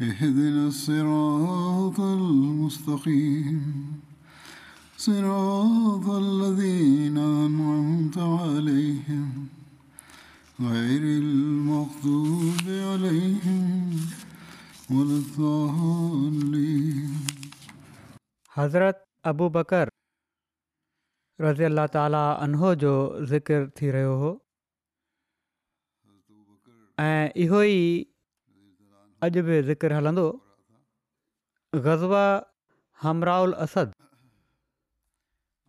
اهدنا الصراط المستقيم صراط الذين أنعمت عليهم غير المغضوب عليهم ولا الضالين حضرت ابو بكر رضي الله تعالى عنه جو ذكر تي रहियो हो ऐं अॼु बि ज़िकिर हलंदो ग़ज़व हमराउल असद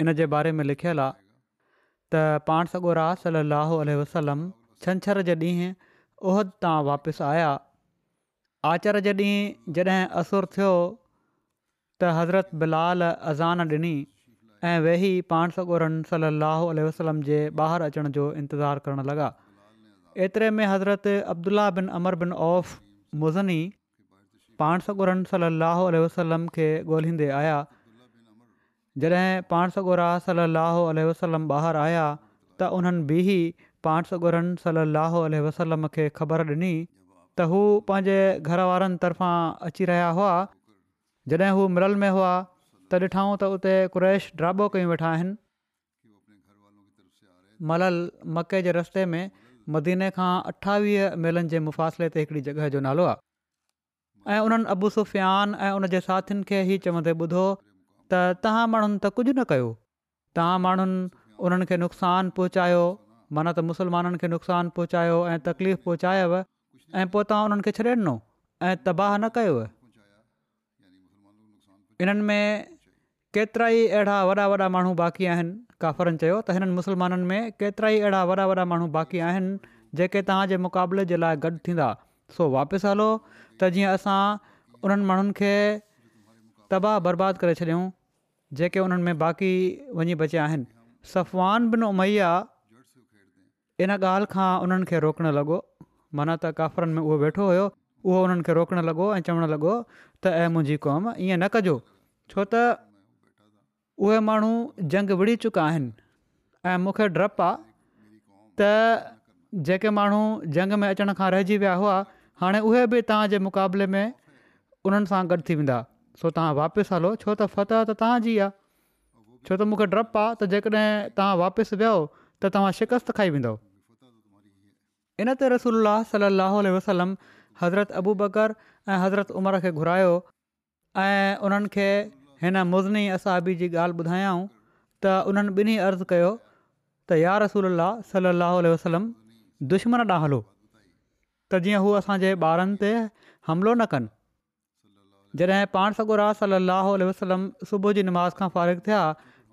इन जे बारे में लिखियलु आहे त पाण सॻोरा सललाहु उलह वसलम छंछरु जे ॾींहुं उहद तां वापसि आया आचर जे ॾींहुं जॾहिं असुरु थियो त हज़रत बिलाल अज़ान ॾिनी ऐं वेही पाण सॻोरनि सललाहुल वसलम जे ॿाहिरि अचण जो इंतज़ारु करणु लॻा एतिरे में हज़रत अब्दुला बिन अमर बिन औफ़ मुज़नी पाण सन सल लाहो वसलम खे ॻोल्हींदे आया जॾहिं पाण सो ॻोड़ा सल लाहो अलसलम ॿाहिरि आया त उन्हनि बि ई पाण सो ॻोड़नि सललाह वसलम खे ख़बर ॾिनी त हू पंहिंजे घर वारनि तरफ़ां अची रहिया हुआ जॾहिं हू मिरल में हुआ त ॾिठऊं त उते क्रैश ड्राबो कयूं वेठा आहिनि मलल मके जे रस्ते में मदीने खां अठावीह मेलनि जे मुफ़ासिले ते हिकिड़ी जॻह जो नालो आहे ऐं उन्हनि अबु सुफ़ियान ऐं उन जे साथियुनि खे ई चवंदे ॿुधो त तव्हां माण्हुनि त कुझु न कयो तव्हां माण्हुनि उन्हनि खे नुक़सानु पहुचायो माना त मुसलमाननि खे नुक़सानु पहुचायो ऐं तकलीफ़ पहुचायव ऐं पोइ तव्हां उन्हनि खे छॾे ॾिनो ऐं तबाह न इन्हनि में केतिरा ई अहिड़ा वॾा वॾा माण्हू बाक़ी आहिनि काफ़रनि चयो त हिननि में केतिरा ई अहिड़ा वॾा वॾा माण्हू बाक़ी आहिनि जेके तव्हांजे मुक़ाबले जे लाइ गॾु थींदा सो वापसि हलो त जीअं असां उन्हनि माण्हुनि खे तबाह बर्बादु करे छॾियूं जेके उन्हनि में बाक़ी वञी बचिया आहिनि सफ़वान बिन उमैया इन ॻाल्हि खां उन्हनि खे रोकणु लॻो माना त काफ़रनि में उहो वेठो हुयो उहो उन्हनि खे रोकणु लॻो ऐं चवणु लॻो त ऐं मुंहिंजी क़ौम ईअं न कजो छो त उहे माण्हू जंग विड़ी चुका आहिनि ऐं मूंखे डपु आहे त जेके माण्हू जंग में अचण खां रहिजी विया हुआ हाणे उहे बि तव्हांजे मुक़ाबले में उन्हनि सां गॾु थी वेंदा सो तव्हां वापसि हलो छो त फतह त तव्हांजी आहे छो त मूंखे डपु आहे त जेकॾहिं तव्हां वापसि विहो त तव्हां खाई वेंदो इन ते रसूल सलाहु वसलम हज़रत अबू बकर ऐं हज़रत उमर खे घुरायो ऐं उन्हनि हिन मुज़नी असाबी जी ॻाल्हि ॿुधायऊं त उन्हनि ॿिन्ही अर्ज़ु कयो त यार रसूल सलाहु वसलम दुश्मन ॾांहुं हलो त जीअं हू असांजे ॿारनि ते हमिलो न कनि जॾहिं पाण सॻोरा सलाहु वसलम सुबुह जी नमाज़ खां फ़ारिग थिया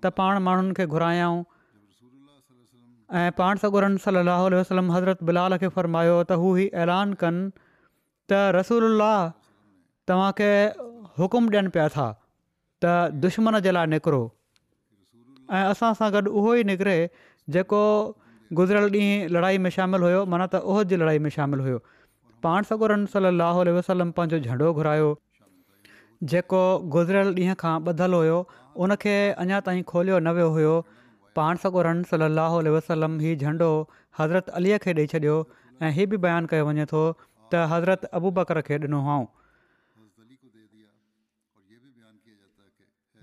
त पाण माण्हुनि खे घुरायऊं ऐं पाण सगुरनि सलाहु वसलम हज़रत बिलाल खे फ़र्मायो त हू ऐलान कनि त रसूल तव्हांखे हुकुम ॾियनि पिया था त दुश्मन जे लाइ निकिरो ऐं असां सां गॾु उहो ई निकिरे जेको गुज़िरियल ॾींहुं लड़ाई में शामिलु हुयो माना त उहो जी लड़ाई में शामिलु हुयो पाण सगोरम सल वसलम पंहिंजो झंडो घुरायो जेको गुज़िरियल ॾींहं खां ॿधलु हुयो उनखे अञा ताईं खोलियो न वियो हुयो पाण सगोरम सलाहु वसलम हीउ झंडो हज़रत अलीअ खे ॾेई छॾियो ऐं हीअ बि बयानु कयो वञे थो त हज़रत अबू बकर खे ॾिनो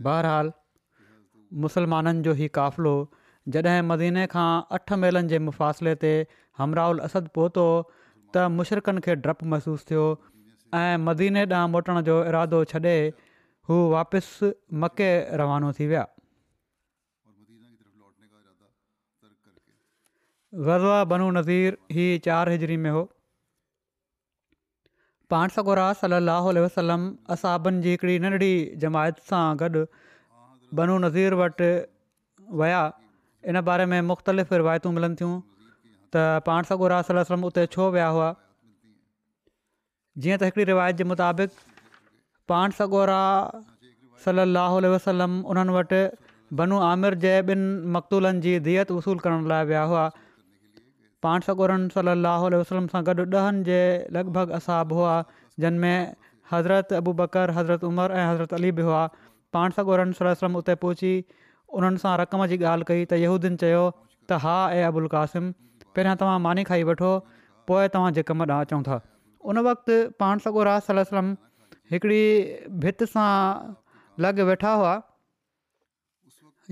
बहरहाल मुसलमाननि जो हीउ क़ाफ़िलो जॾहिं मदीने खां अठ मेलनि जे मुफ़ासिले ते हमराहुल असदु पहुतो त मुशरक़नि खे डपु महिसूसु थियो ऐं मदीने ॾांहुं मोटण जो इरादो छॾे हू वापसि मके रवानो थी विया वर्वा बनू नज़ीर हीउ चारि हिजरी में हो पाण सगोरा सलाहु वसलम असाबनि जी हिकिड़ी नंढड़ी जमायत सां गॾु बनू नज़ीर वटि विया इन बारे में मुख़्तलिफ़ रिवायतूं मिलनि थियूं त पाण सगोरा सलम उते छो विया हुआ जीअं त हिकिड़ी रिवायत जे मुताबिक़ पाण सगोरा सलाहु वसलम उन्हनि वटि बनू आमिर जे ॿिनि मकतूलनि जी दियत वसूलु करण लाइ विया हुआ पाण सगोरम सली अलाहु उल वसलम सां गॾु ॾहनि जे लॻभॻि असाबु हुआ जिनमें हज़रत अबू बकर हज़रत उमर ऐं हज़रतरत अली बि हुआ पाण सागोरम सलसलम उते पहुची उन्हनि सां रक़म जी ॻाल्हि कई त यहूदन चयो त हा ऐ अबुल कासिम पहिरियां तव्हां मानी खाई वठो पोइ तव्हां जे कम ॾांहुं अचो था उन वक़्तु पाण सगोरास सलम हिकिड़ी भित सां लॻ वेठा हुआ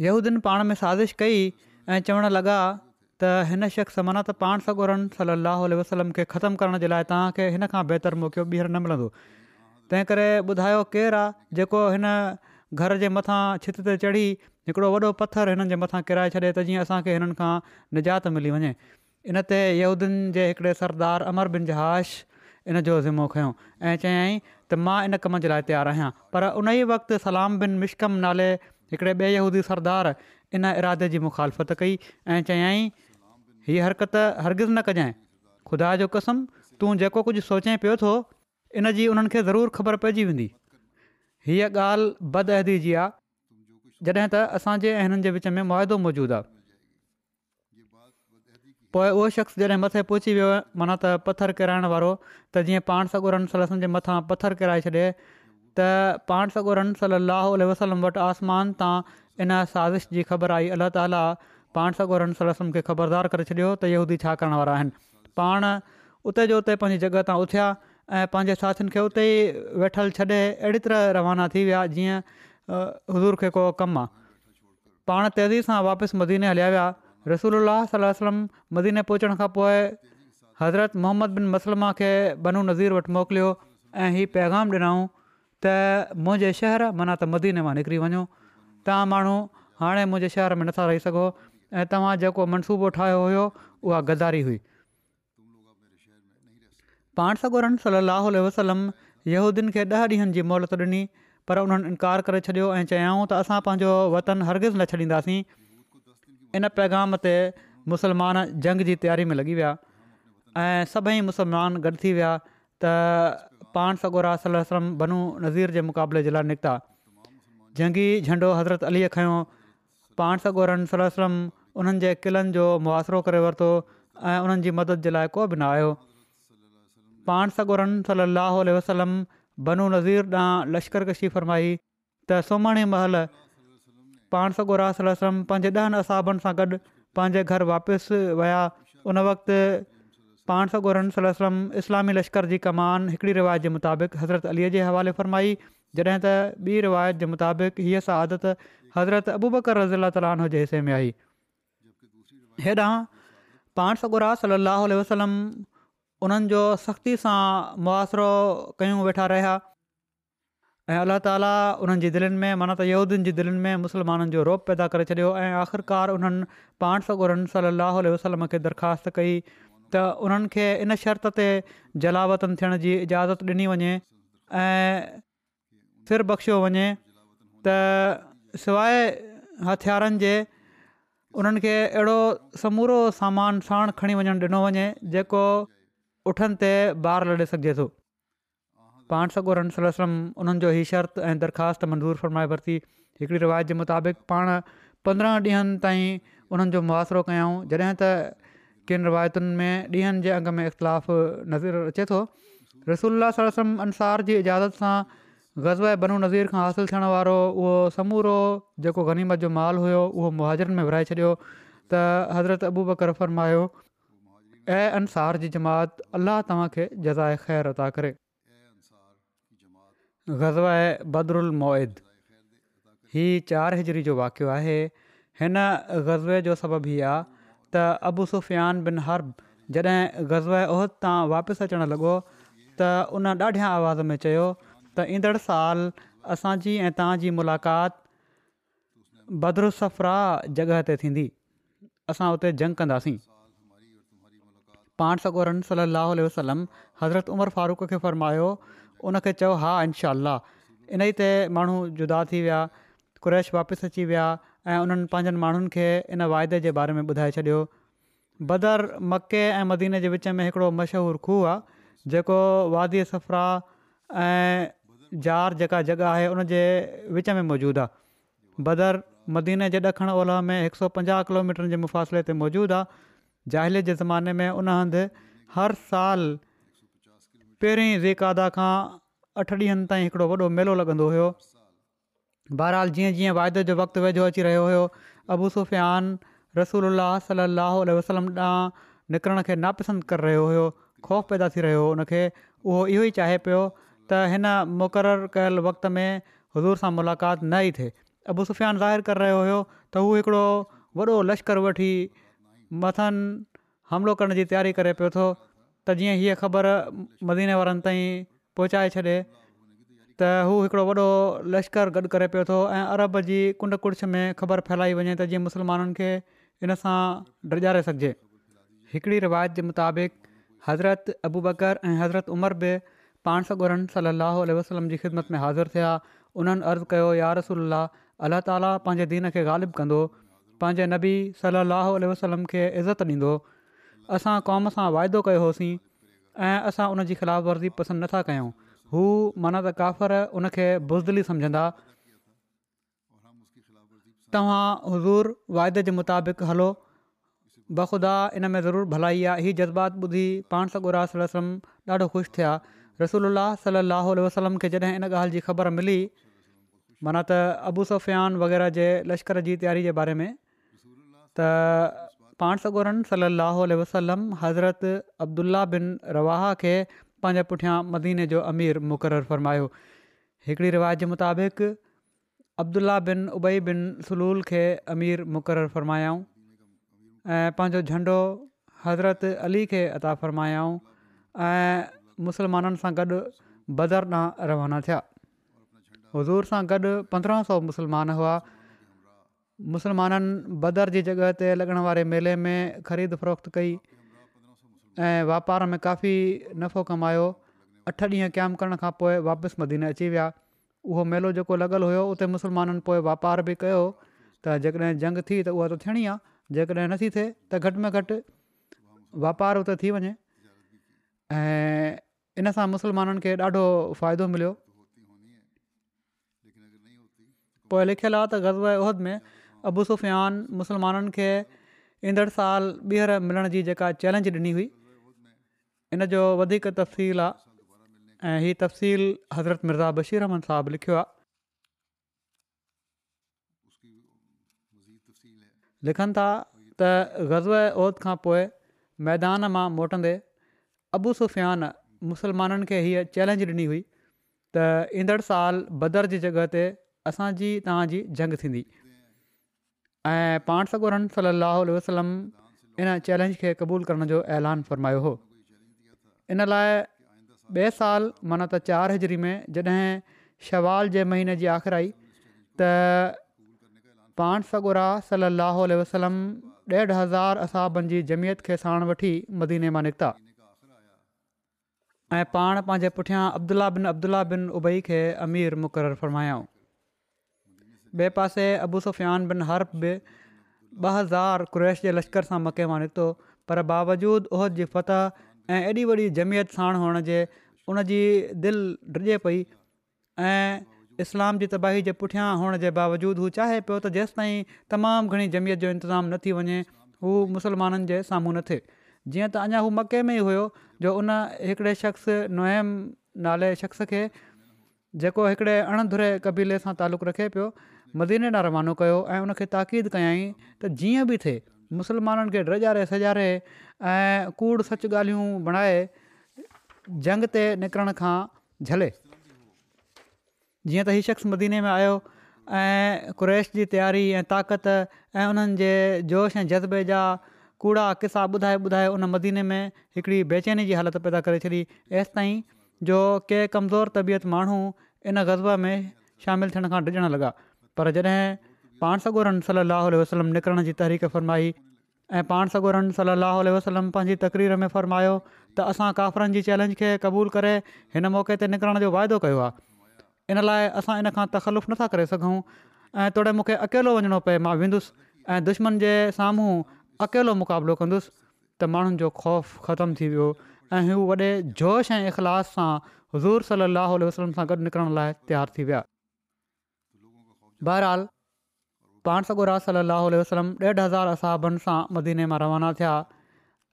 हेहूदीन पाण में साज़िश कई ऐं चवणु लॻा त हिन शख़्स मना त पाण सगोरन सली अलाह वसलम खे ख़तमु करण जे लाइ तव्हांखे हिन खां बहितर मौक़ो ॿीहर न मिलंदो तंहिं करे ॿुधायो केरु आहे जेको हिन घर जे मथां छित ते चढ़ी हिकिड़ो वॾो पथर हिननि जे मथां किराए छॾे त जीअं असांखे हिननि खां निजात मिली वञे इन ते यहूदियुनि जे हिकिड़े सरदार अमर बिन जहाश इन जो ज़िमो खयों ऐं चयई त मां इन कम जे लाइ तयारु आहियां पर उन ई वक़्ति सलाम बिन मिशकम नाले हिकिड़े यहूदी सरदार इन इरादे जी मुखालफ़त कई ऐं चयई हीअ हरकत हरगिज़ न कजांइ ख़ुदा जो क़सम तूं जेको कुझु सोचे पियो थो इन जी उन्हनि खे ज़रूरु ख़बर पइजी वेंदी हीअ ॻाल्हि बदहदी जी आहे जॾहिं त असांजे हिननि जे विच में मुआदो मौजूदु आहे पोइ उहो शख़्स जॾहिं मथे पहुची वियो माना त पथर किराइण वारो त जीअं पाण सॻोरमसल जे मथां पथर किराए छॾे त पाण सगुरम सलाहु वसलम वटि आसमान तां इन साज़िश जी ख़बर आई अला ताला पाण सॻो रलसम खे ख़बरदार करे छॾियो त यहूदी छा करण वारा आहिनि पाण उते जो उते पंहिंजी जॻह तां उथिया ऐं पंहिंजे साथियुनि खे उते ई वेठल छॾे अहिड़ी तरह रवाना थी विया जीअं हज़ूर खे को कमु आहे पाण तेज़ी सां वापसि मदीने हलिया विया रसूल सलम मदीने पहुचण खां पोइ हज़रत मोहम्मद बिन मसलमा खे बनू नज़ीर वटि मोकिलियो ऐं हीउ पैगाम ॾिनऊं त मुंहिंजे शहर माना त मदीने मां निकिरी वञो तव्हां माण्हू हाणे मुंहिंजे शहर में नथा रही सघो ऐं तव्हां जेको मनसूबो ठाहियो हुयो उहा गदारी हुई पाण सगोरन सलाहु वसलम यहूदियुनि खे ॾह ॾींहनि जी मोहलत ॾिनी पर उन्हनि इनकार करे छॾियो ऐं चयाऊं त असां पंहिंजो वतन हरगिज़ न छॾींदासीं इन पैगाम ते मुसलमान जंग जी तयारी में लॻी विया ऐं सभई मुसलमान गॾु थी विया त पाण सगोरा सलम बनू नज़ीर जे मुक़ाबले जे लाइ निकिता जंगी झंडो हज़रत अलीअ खयों पाण सगोरन सलम उन्हनि जे किलनि जो मुआासिरो करे वरितो ऐं उन्हनि जी मदद जे लाइ को बि न आयो पाण सॻोरन सली वसलम बनू नज़ीर ॾांहुं लश्कर कशी फ़रमाई त सोमाणे महल पाण सॻोरा सलम पंहिंजे ॾहनि असाबनि सां गॾु पंहिंजे घर वापसि विया उन वक़्ति पाण सॻोरन सलम इस्लामी लश्कर जी कमान हिकिड़ी रिवायत जे मुताबिक़ हज़रत अलीअ जे हवाले फ़रमाई जॾहिं त ॿी रिवायत जे मुताबिक़ हीअ सदत हज़रत अबूबकर रज़ीला ताल हिसे में आई हेॾां पाण सॻुरा सलाह वसलम उन्हनि जो सख़्ती सां मुआासिरो कयूं वेठा रहिया ऐं अलाह ताला उन्हनि जी दिलनि में माना त यहूदियुनि जी दिलुनि में मुस्लमाननि जो रोप पैदा करे छॾियो ऐं आख़िरकार उन्हनि पाण सॻुरनि सलाहु वसलम खे दरख़्वास्त कई त उन्हनि खे इन शर्त ते जलावतन थियण जी इजाज़त ॾिनी वञे ऐं फिर बख़्शियो वञे त सवाइ हथियारनि जे उन्हनि खे अहिड़ो समूरो सामान साण खणी वञणु ॾिनो वञे जेको उठनि ते ॿार लड़े सघिजे थो पाण सगोरम उन्हनि जो ई शर्त ऐं दरख़्वास्त मंज़ूरु फरमाए वरिती हिकिड़ी रिवायत जे मुताबिक़ पाण पंद्रहं ॾींहनि ताईं उन्हनि जो मुआासिरो कयूं जॾहिं त किन रिवायतुनि में ॾींहंनि जे अंग में इख़्तिलाफ़ु नज़र अचे थो रसूल अंसार जी इजाज़त सां ग़ज़ब बनू नज़ीर खां हासिलु थियण वारो उहो समूरो जेको गनीमत जो माल हुयो उहो मुहाजरनि में विरिहाए छॾियो त हज़रत अबू बकर फरमायो ऐं अंसार जी जमात अलाह तव्हांखे जज़ाए ख़ैरु ता करे ग़ज़ब बदरुल मोहिद हीउ चारि हिजरी जो वाक़ियो आहे हिन ग़ज़बे जो सबबु हीउ आहे त अबु सुफ़ियान बिन हर्ब जॾहिं ग़ज़ब ओहद तां वापसि अचणु लॻो त उन ॾाढियां आवाज़ में चयो त ईंदड़ साल असांजी ऐं मुलाक़ात बदरुसफ़रा जॻह ते थींदी असां उते जंग कंदासीं पाण सगोरन सली वसलम हज़रत उमर फारूक खे फ़रमायो उन चयो हा इन ई ते माण्हू जुदा थी विया कुरैश वापसि अची विया ऐं उन्हनि पंहिंजनि माण्हुनि खे इन वाइदे जे बारे में ॿुधाए छॾियो बदर मके ऐं मदीने जे विच में हिकिड़ो मशहूरु खूह आहे जेको सफ़रा ऐं जार जेका जॻह आहे उन विच में मौजूदु आहे बदर मदीने जे ॾखण ओलह में हिकु सौ पंजाह किलोमीटर जे मुफ़ासिले ते मौजूदु आहे जाहिल जे ज़माने में उन हंधि हर साल पहिरीं रेकादा खां अठ ॾींहंनि ताईं हिकिड़ो मेलो लॻंदो हुयो बहरहाल जीअं जीअं वाइदे जो वक़्तु वेझो अची रहियो हुयो अबू सुफ़ियान रसूल सलाहु वसलम ॾांहुं निकिरण खे नापसंदि करे रहियो हुयो ख़ौफ़ पैदा थी रहियो हुओ उन खे उहो इहो ई चाहे पियो त हिन मुक़ररु कयल वक़्त में हज़ूर सां मुलाक़ात न आई थिए सुफ़ियान ज़ाहिर करे रहियो हुयो त हू हिकिड़ो वॾो लश्कर वठी मथां हमिलो करण जी तयारी करे पियो थो त जीअं हीअ ख़बर मदीने वारनि ताईं पहुचाए छॾे त हू हिकिड़ो लश्कर गॾु करे पियो थो ऐं अरब जी कुंड कुर्छ में ख़बर फैलाई वञे त जीअं मुसलमाननि खे हिन सां डिॼारे सघिजे हिकिड़ी रिवायत जे मुताबिक़ हज़रत अबूबकर ऐं हज़रत उमर बि पाण सॻुरन सलाहु उल्ह वसलम जी ख़िदमत में हाज़िर थिया उन्हनि अर्ज़ु कयो यारसल अलाह ताला पंहिंजे दीन खे ग़ालिबु कंदो पंहिंजे नबी सलाहु वसलम खे इज़त ॾींदो असां क़ौम सां वाइदो कयो होसीं ऐं असां उन जी ख़िलाफ़ वर्ज़ी पसंदि नथा कयूं हू माना त काफ़र उन बुज़दली सम्झंदा तव्हां हज़ूर वाइदे जे मुताबिक़ हलो बख़ुदा इन में ज़रूरु भलाई आहे हीउ जज़्बात ॿुधी पाण सॻु वसलम ॾाढो ख़ुशि थिया रसूल सली लाहु वसलम खे जॾहिं हिन ॻाल्हि जी ख़बर मिली माना त अबूसोफियान वग़ैरह जे लश्कर जी तयारी जे बारे में त पाण सगोरनि सलो वसलम हज़रत अब्दुला बिन रवाह खे पंहिंजे पुठियां मदीने जो अमीर मुक़ररु फ़र्मायो हिकिड़ी रिवाज़ जे मुताबिक़ अब्दुला बिन उबई बिन सलूल खे अमीर मुक़ररु फ़रमायाऊं ऐं पंहिंजो झंडो हज़रत अली खे अता फ़रमायाऊं ऐं मुसलमाननि सां गॾु बदर ॾांहुं रवाना थिया हज़ूर सां गॾु पंद्रहं सौ मुसलमान हुआ मुसलमाननि बदर जी जॻह ते लॻण वारे मेले में ख़रीद फरोख्त कई ऐं वापार में काफ़ी नफ़ो कमायो अठ ॾींहं क़ाइमु करण खां पोइ वापसि मदीन अची विया उहो मेलो जेको लॻल हुयो उते मुसलमाननि पोइ वापार बि कयो त जेकॾहिं जंग थी त उहा त थियणी आहे जेकॾहिं नथी थिए त घटि में घटि वापारु उते थी वञे ऐं इन सां मुसलमाननि खे ॾाढो फ़ाइदो मिलियो पोइ लिखियलु आहे त गज़ब में अबू सुफ़ियान मुस्लमाननि खे ईंदड़ साल ॿीहर मिलण जी जेका चैलेंज ॾिनी हुई इन जो वधीक तफ़सील आहे ऐं हीअ तफ़सील हज़रत मिर्ज़ा बशीर अहमद साहबु लिखियो आहे लिखनि था त ग़ज़ ऐं खां पोइ मैदान मां मोटंदे अबू सुफ़ियान मुस्लमाननि खे हीअ चैलेंज ॾिनी हुई त ईंदड़ साल बदर जी जॻह ते असांजी तव्हांजी जंग थींदी ऐं पाण सॻोरनि सल अल वसलम इन चैलेंज खे क़बूलु करण जो ऐलान फ़रमायो हो इन लाइ ॿिए साल माना त चारि हज़री में जॾहिं शवाल जे महीने जी आख़िर आई त पाण सॻोरा सल अल वसलम ॾेढ हज़ार असाबनि जी जमियत खे साण वठी मदीने मां निकिता ऐं पाण पंहिंजे पुठियां अब्दुला बिन अब्दुला बिन उबई खे अमीर मुक़ररु फ़र्मायो ॿिए पासे सुफ़ियान बिन हर्फ बि ॿ हज़ार क्रैश जे लश्कर सां मके मां निकितो पर बावजूद उहद जी फतह ऐं एॾी वॾी जमियत साण हुअण जे उनजी दिलि डे पई ऐं इस्लाम जी तबाही जे पुठियां हुअण जे बावजूद हू चाहे पियो त जेसिताईं तमामु घणी जमियत जो इंतिज़ामु न थी वञे हू मुस्लमाननि जे साम्हूं न थिए जीअं त अञा हू मके में ई हुयो जो उन हिकिड़े शख़्स नोहम नाले शख़्स खे जेको हिकिड़े अणधुरे क़बीले सां तालुक़ु रखे पियो मदीने न रवानो कयो ऐं उनखे ताक़ीद कयई त जीअं बि थिए मुसलमाननि खे ड्रजारे सजारे ऐं कूड़ सच ॻाल्हियूं बणाए जंग ते निकिरण खां झले जीअं त हीउ शख़्स मदीने में आयो ऐं कु्रैश जी तयारी ऐं ताक़त ऐं उन्हनि जोश ऐं जज़्बे जा कूड़ा क़िसा ॿुधाए ॿुधाए उन मदीने में हिकिड़ी बेचैनी जी हालति पैदा करे छॾी एसि ताईं जो कंहिं कमज़ोर तबियत माण्हू इन गज़ब में शामिलु थियण खां डिॼण लॻा पर जॾहिं पाण सगोरन सलल लाह वसलम निकिरण जी तहरीक फ़रमाई ऐं पाण सगोरन गॾो सलल वसलम पंहिंजी तकरीर में फ़र्मायो त असां काफ़रनि जी चैलेंज खे क़बूल करे हिन मौक़े ते निकिरण जो वाइदो कयो इन लाइ असां इन खां तख़ल्फु नथा करे सघूं ऐं तोड़े मूंखे अकेलो वञिणो पए मां वेंदुसि ऐं दुश्मन जे साम्हूं अकेलो मुक़ाबिलो कंदुसि त माण्हुनि जो ख़ौफ़ ख़तमु थी वियो ऐं हू वॾे जोश ऐं इख़लास सां हज़ूर सली लाहु वसलम सां गॾु निकिरण लाइ तयारु थी विया बहरहाल पाण सगोरा सलाहु उल्ह वसलम ॾेढ हज़ार असाबनि सां मदीने मां रवाना थिया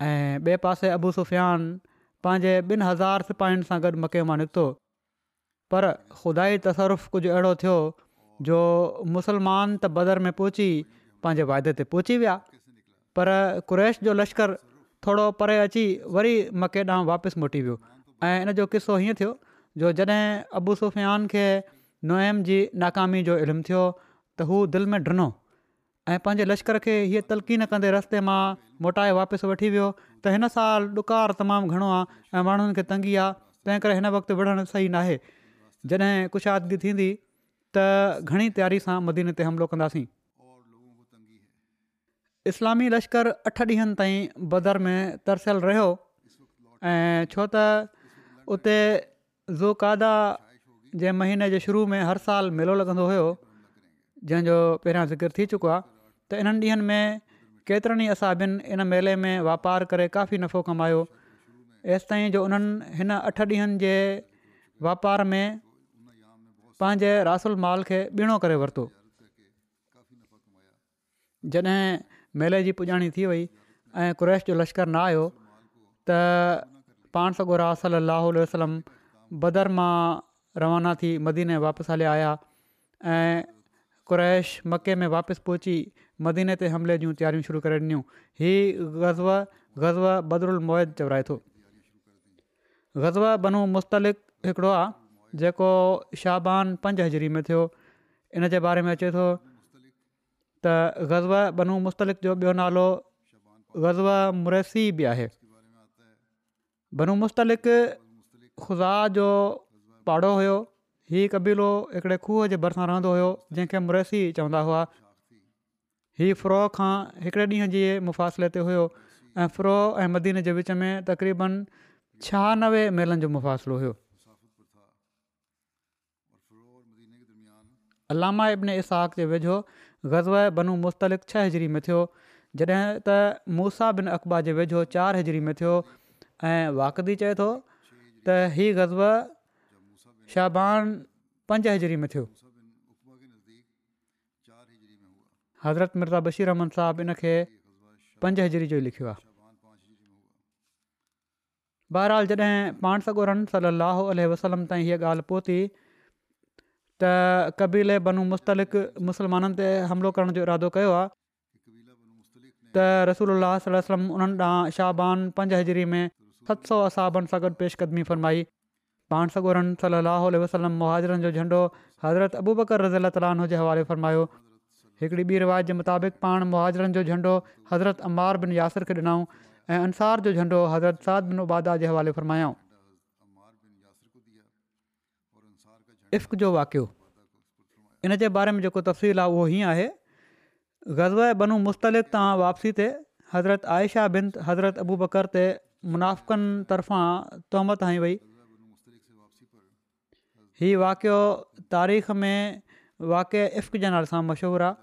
ऐं ॿिए पासे अबू सुफ़ियान पंहिंजे ॿिनि हज़ार सिपाहियुनि सां गॾु मके मां निकितो पर ख़ुदा तसरुफ़ कुझु अहिड़ो थियो जो मुसलमान त बदर में पहुची पंहिंजे वाइदे ते पहुची विया पर कुरैश जो लश्कर थोरो परे अची वरी मके ॾांहुं वापसि मोटी वियो ऐं इन जो किसो हीअं थियो जो जॾहिं अबू सुफ़ियान खे नोएम जी नाकामी जो इल्मु थियो त हू दिलि में ॾिनो ऐं पंहिंजे लश्कर खे हीअ तलकीन कंदे रस्ते मां मोटाए वापसि वठी वियो त हिन साल ॾुकारु तमामु घणो आहे ऐं माण्हुनि खे तंगी आहे तंहिं करे हिन वक़्तु विढ़णु सही नाहे जॾहिं कुशादगी थींदी त घणी तयारी सां मदीने ते हमिलो कंदासीं इस्लामी लश्कर अठ ॾींहनि ताईं बदर में तरसियलु रहियो ऐं छो त उते ज़ोकादा जे महीने जे शुरू में हर साल मेलो लॻंदो हुयो जंहिंजो पहिरियां ज़िक्र थी चुको आहे त इन्हनि ॾींहनि में केतिरनि ई असाबिनि इन मेले में वापारु करे काफ़ी नफ़ो कमायोसि ताईं जो उन्हनि हिन अठ ॾींहंनि जे वापार में पंहिंजे रासुल माल खे ॿीणो करे वरितो जॾहिं मेले जी पुॼाणी थी वई ऐं क़्रैश जो लश्कर न आयो त पाण सगोरा राल लाहुल वसलम बदर मां रवाना थी मदीने वापसि हलिया आया ऐं कुरैश मके में वापसि पहुची मदीने ते हमले जूं तयारियूं शुरू करे ॾिनियूं ही ग़ज़व गज़व बदरुलम चवराए थो ग़ज़व बनू मुस्तलिक़ हिकिड़ो आहे जेको शाहबान पंज हज़री में थियो इन जे बारे में अचे थो त ग़ज़वा बनू मुस्तलिक जो ॿियो नालो ग़ज़ मुरैसी बि आहे बनू मुस्तलिक ख़ुदा जो पाड़ो हुयो हीउ कबीलो हिकिड़े खूह जे भरिसां रहंदो हुयो जंहिंखे मुरैसी चवंदा हुआ हीअ फ्रोह खां हिकिड़े ॾींहं जे मुफ़ासिले ते हुयो ऐं फ्रोह ऐं मदीन जे विच में तक़रीबनि छहानवे मेलनि जो मुफ़ासिलो हुयो अलामा इब्न इबने वेझो गज़ब बनू मुस्तलिक़ छह हिजरी में थियो जॾहिं त मूसा बिन अक़बा जे वेझो चारि हिजरी में थियो ऐं वाकदी चए थो त हीअ पंज हज़री में थियो हज़रत मिर्ज़ा बशीर बशीरमान साहबु इनखे लिखियो आहे बहरहाल जॾहिं पाण सॻोरन सलाहु वसलम ताईं हीअ ॻाल्हि पहुती त कबीले बनू मुस्तलिक़ मुस्लमाननि ते हमिलो करण जो इरादो कयो आहे त रसूल अलाह वलम उन्हनि ॾांहुं शाहबान पंज हजरी में सत सौ असाबनि सां गॾु पेशकदमी फरमाई पाण सगोरन सलाहु वसलम मुहाजरनि जो झंडो हज़रत अबूबकर रज़ीला ताली हवाले फ़र्मायो हिकिड़ी ॿी रिवायत जे मुताबिक़ पाण मुहाजरनि जो झंडो हज़रत अम्बार बिन यासिर खे ॾिनाऊं ऐं अंसार जो झंडो हज़रत साद बिन उबादा जे हवाले फ़रमायो जो वाक़ियो इन जे बारे में जेको तफ़सील आहे उहो हीअं आहे ग़ज़व बनू मुस्तलिक़ तां वापसी ते हज़रत आयशा बिन हज़रत अबू बकर ते मुनाफ़क़नि तरफ़ां तहमत आई वई हीउ वाक़ियो तारीख़ में वाक़ इफ़क़ जे नाले सां मशहूरु आहे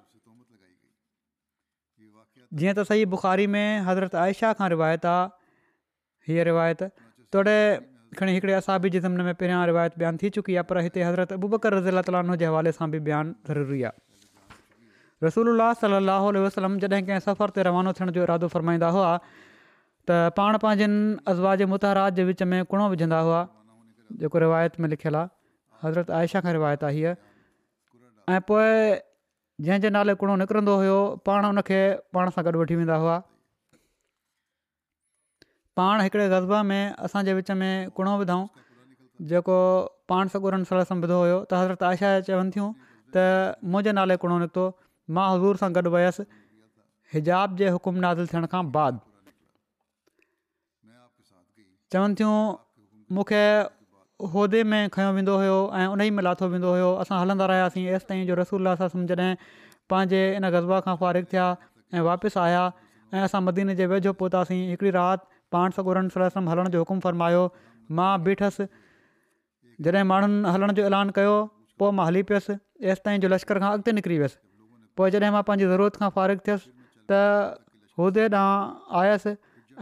जीअं त सही बुख़ारी में हज़रत आयशा खां रिवायत आहे हीअ रिवायत तोड़े खणी हिकिड़े असाबी जे ज़मन में पहिरियां रिवायत बयानु थी चुकी आहे पर हिते हज़रत अबूबकर रज़ीला ताली हुनजे हवाले सां बि बयानु ज़रूरी आहे रसूल अलाह सलाहु वसलम जॾहिं कंहिं सफ़र ते रवानो थियण जो इरादो फरमाईंदा हुआ त पाण पंहिंजनि अज़वाजे मुतहाद जे विच में कुड़ो विझंदा हुआ जेको रिवायत में लिखियलु आहे हज़रत आयशा खां रिवायत आहे हीअ ऐं पोइ जंहिंजे नाले कुड़ो निकिरंदो हुयो पाण उनखे पाण सां गॾु वठी वेंदा हुआ पाण हिकिड़े ग़्बा में असांजे विच में कुणो विधऊं जेको पाण सगुरनि सल समुधो हुयो त हज़रत आशा चवनि थियूं त मुंहिंजे नाले कुड़ो निकितो मां हज़ूर सां गॾु वयुसि हिजाब जे हुकुम नाज़िल थियण खां बाद चवनि थियूं मूंखे उहिदे में खयों वेंदो हुयो ऐं उन ई में लाथो वेंदो हुयो असां हलंदा रहियासीं एसि ताईं जो रसूल जॾहिं पंहिंजे इन गज़बा खां फ़ारिग थिया ऐं वापसि आया ऐं असां मदीने जे वेझो पहुतासीं हिकिड़ी राति पाण सौ ॻोड़नि सम हलण जो हुकुमु फरमायो मां बीठसि जॾहिं माण्हुनि हलण जो ऐलान कयो पोइ मां हली पियसि ऐसि ताईं जो लश्कर खां अॻिते निकिरी वियसि पोइ जॾहिं मां पंहिंजी ज़रूरत खां फ़ारिगु थियसि त उदे ॾांहुं आयसि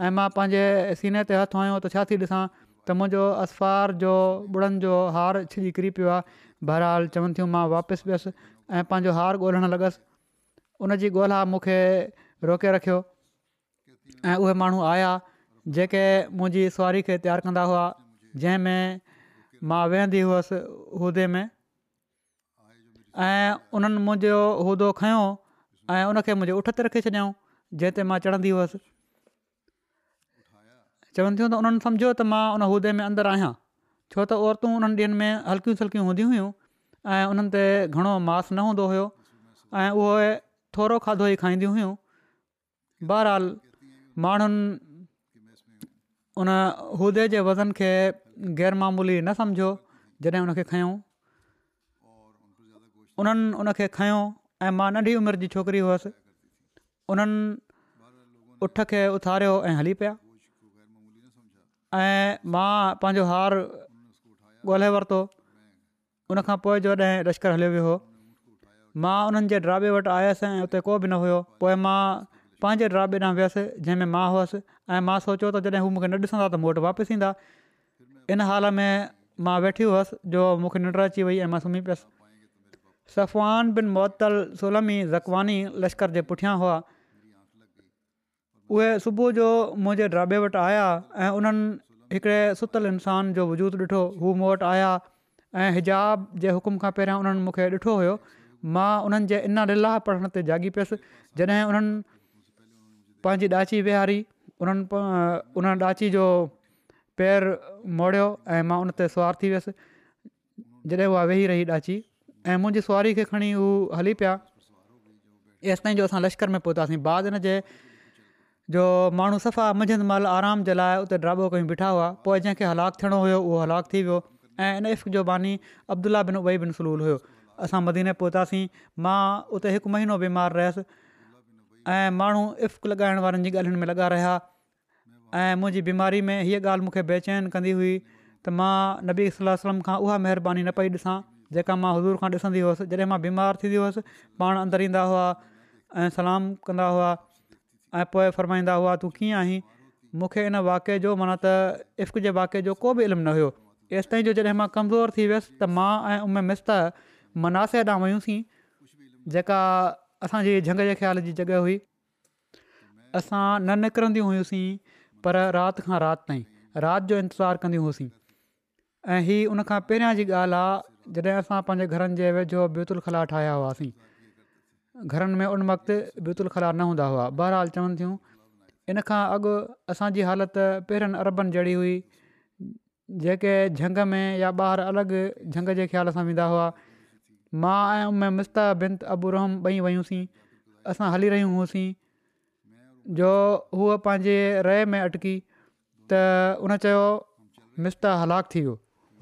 ऐं मां पंहिंजे सीने ते हथु हुयो त छा थी ॾिसां त मुंहिंजो असफार जो बुढ़नि जो हार छी किरी पियो आहे बहरहाल चवनि थियूं मां वापसि वियसि ऐं पंहिंजो हार ॻोल्हण लॻसि उनजी ॻोल्हा मूंखे रोके रखियो ऐं उहे माण्हू आया जेके मुंहिंजी सुवारी खे तयारु कंदा हुआ जंहिंमें मां वेहंदी हुअसि उहिदे में ऐं उन्हनि मुंहिंजो उहिदो खयों ऐं उनखे मुंहिंजे उठ ते रखी छॾियऊं जंहिं ते मां चढ़ंदी हुअसि चवनि थियूं त उन्हनि सम्झो त मां उन उहिदे में अंदरु आहियां छो त औरतूं उन्हनि ॾींहनि में हल्कियूं छल्कियूं हूंदी हुयूं ऐं उन्हनि ते घणो न हूंदो हुयो ऐं उहे थोरो खाधो ई खाईंदियूं हुयूं बहरहाल माण्हुनि उन उहिदे जे वज़न खे ग़ैरमामूली न सम्झो जॾहिं उनखे खयों उन्हनि उनखे खयों ऐं मां नंढी उमिरि जी छोकिरी हुअसि उन्हनि उठ खे उथारियो ऐं हली पिया ऐं मां पंहिंजो हार ॻोल्हे वरितो उनखां पोइ जॾहिं लश्कर हलियो वियो हो मां उन्हनि जे ड्राबे वटि आयसि ऐं उते को बि न हुयो पोइ मां पंहिंजे ड्राॿे ॾांहुं वियसि जंहिंमें मां हुअसि ऐं मां सोचियो त जॾहिं हू मूंखे न ॾिसंदा त मूं वटि वापसि ईंदा इन हाल में मां वेठी हुअसि जो मूंखे निंड अची वई ऐं मां सुम्ही पियसि सफ़वान बिन मुतल सुलमी ज़कवानी लश्कर जे पुठियां हुआ उहे सुबुह जो मुंहिंजे ड्राबे वटि आया ऐं उन्हनि हिकिड़े सुतल इंसान जो वजूद ॾिठो हू मूं वटि आया ऐं हिजाब जे हुकुम खां पहिरियां उन्हनि मूंखे ॾिठो हुयो मां उन्हनि जे इन लाह पढ़ण ते जाॻी पियसि जॾहिं उन्हनि पंहिंजी ॾाची विहारी उन्हनि प उन ॾाची जो पेर मोड़ियो ऐं मां उन ते सुवारु थी वियसि जॾहिं उहा वेही रही ॾाची ऐं मुंहिंजी सवारी खे खणी हू हली पिया एसि जो असां लश्कर में पहुतासीं बाद हिन जे जो माण्हू सफ़ा मंझंदि महिल आराम जे लाइ उते ड्राबो कयूं बीठा हुआ पोइ जंहिंखे हलाकु थियणो हुयो उहो हलाकु थी वियो ऐं एन जो बानी अब्दुल्ला बिन उहो बिन सलूल हुयो असां मदीने पहुतासीं मां उते हिकु महीनो बीमार ऐं माण्हू इफ़क़ लॻाइण वारनि जी ॻाल्हियुनि में लॻा रहिया ऐं मुंहिंजी बीमारी में हीअ ॻाल्हि मूंखे बेचैन कंदी हुई त मां नबी सलम खां उहा महिरबानी न पई ॾिसां जेका मां हज़ूर खां ॾिसंदी हुअसि जॾहिं मां बीमार थींदी हुयसि पाण अंदरु ईंदा हुआ ऐं सलाम कंदा हुआ ऐं पोइ फरमाईंदा हुआ तूं कीअं आहीं मूंखे इन वाक़े जो माना त इफ़्क जे वाके जो को बि इल्मु न हुयोसि ताईं जो जॾहिं मां कमज़ोर थी वियसि त मां ऐं उमे मिस्त मनासे ॾांहुं वयुसीं जेका असांजी झंग जे ख़्याल जी जॻह हुई असां न निकरंदियूं हुयूंसीं पर राति खां राति ताईं राति जो इंतज़ारु कंदियूं हुअसीं ऐं हीअ उनखां पहिरियां जी ॻाल्हि आहे जॾहिं असां पंहिंजे घरनि जे वेझो बेतुल खला ठाहिया हुआसीं घरनि में उन वक़्तु बेतुल ख़ला न हूंदा हुआ बहरहाल चवनि थियूं इन खां अॻु असांजी हालति पहिरनि अरबनि जहिड़ी हुई जेके झंग में या ॿाहिरि अलॻि झंग जे ख़्याल सां वेंदा हुआ मां आयमि मिस्ता बिंत अबूरम ॿई वयूंसीं असां हली रहियूं हुयूंसीं जो हूअ पंहिंजे रए में अटकी त उन चयो मिस्ता हलाकु थी वियो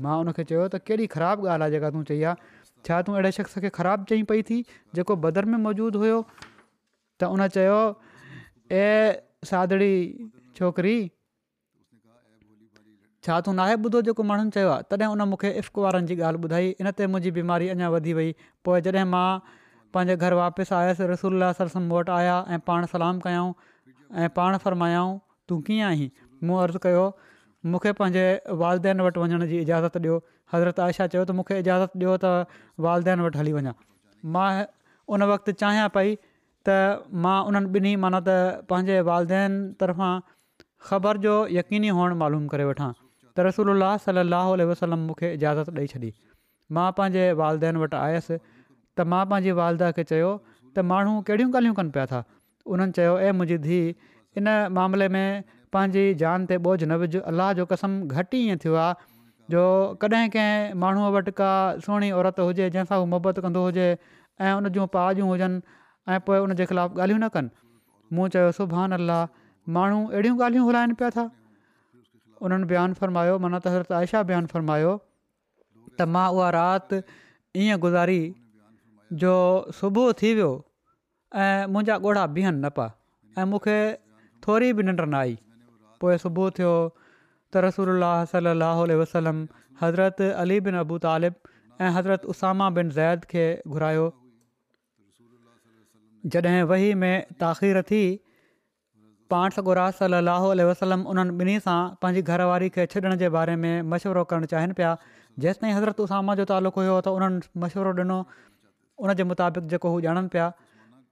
मां उनखे चयो त कहिड़ी ख़राबु ॻाल्हि आहे जेका तूं चई आहे छा तूं अहिड़े शख़्स खे ख़राबु चई पई थी जेको बदर में मौजूदु हुयो त उन चयो ए सादड़ी छोकिरी छा तूं नाहे ॿुधो जेको माण्हुनि चयो आहे तॾहिं उन मूंखे इफ़क़ वारनि जी ॻाल्हि ॿुधाई इनते मुंहिंजी बीमारी अञा वधी वई पोइ जॾहिं मां पंहिंजे घर वापसि आयसि रसूल सरसम मूं वटि आया ऐं पाण सलाम कयाऊं ऐं पाण फरमायाऊं तूं कीअं आहीं मूं अर्ज़ु कयो मूंखे पंहिंजे वालदेन वटि वञण जी इजाज़त ॾियो हज़रत आयशा चयो त मूंखे इजाज़त ॾियो त वालदेन वटि हली वञा मां उन वक़्तु चाहियां पई त मां उन्हनि ॿिन्ही माना त पंहिंजे वालदेन तरफ़ां ख़बर जो यकीनी हुअणु मालूम करे वठां त اللہ सलाहु اللہ वसलम मूंखे इजाज़त ॾेई छॾी मां पंहिंजे वालदेन वटि आयसि त मां पंहिंजी वालदे खे चयो त माण्हू कहिड़ियूं ॻाल्हियूं कनि पिया था उन्हनि चयो ए मुंहिंजी धीउ इन मामले में पंहिंजी जान ते बोझ न विझ अलाह जो कसम घटि ईअं थियो आहे जो कॾहिं कंहिं माण्हूअ वटि का सुहिणी औरत हुजे जंहिंसां हू मोहबत कंदो हुजे ऐं उन जूं पाजूं हुजनि ऐं पोइ ख़िलाफ़ु ॻाल्हियूं न कनि मूं चयो सुबहान अलाह माण्हू अहिड़ियूं ॻाल्हियूं था उन्हनि बयानु फ़र्मायो मना त हज़रत आयशा बयानु फ़र्मायो त मां उहा राति ईअं गुज़ारी जो सुबुह थी वियो ऐं मुंहिंजा ॻोढ़ा बिहनि न पिया ऐं मूंखे थोरी बि निंड न आई पोइ सुबुह थियो तरसल वसलम हज़रत अली बिन अबू तालिब ऐं हज़रत उसामा बिन ज़ैद खे घुरायो जॾहिं वही में थी पाण सॻो रास सलाहु वसलम उन्हनि ॿिन्ही सां पंहिंजी घरवारी खे छॾण जे बारे में मशवरो करणु चाहिनि पिया जेसिताईं हज़रत उसामा जो तालुक़ु हुयो त उन्हनि मशवरो ॾिनो उन जे मुताबिक़ जेको हू ॼाणनि पिया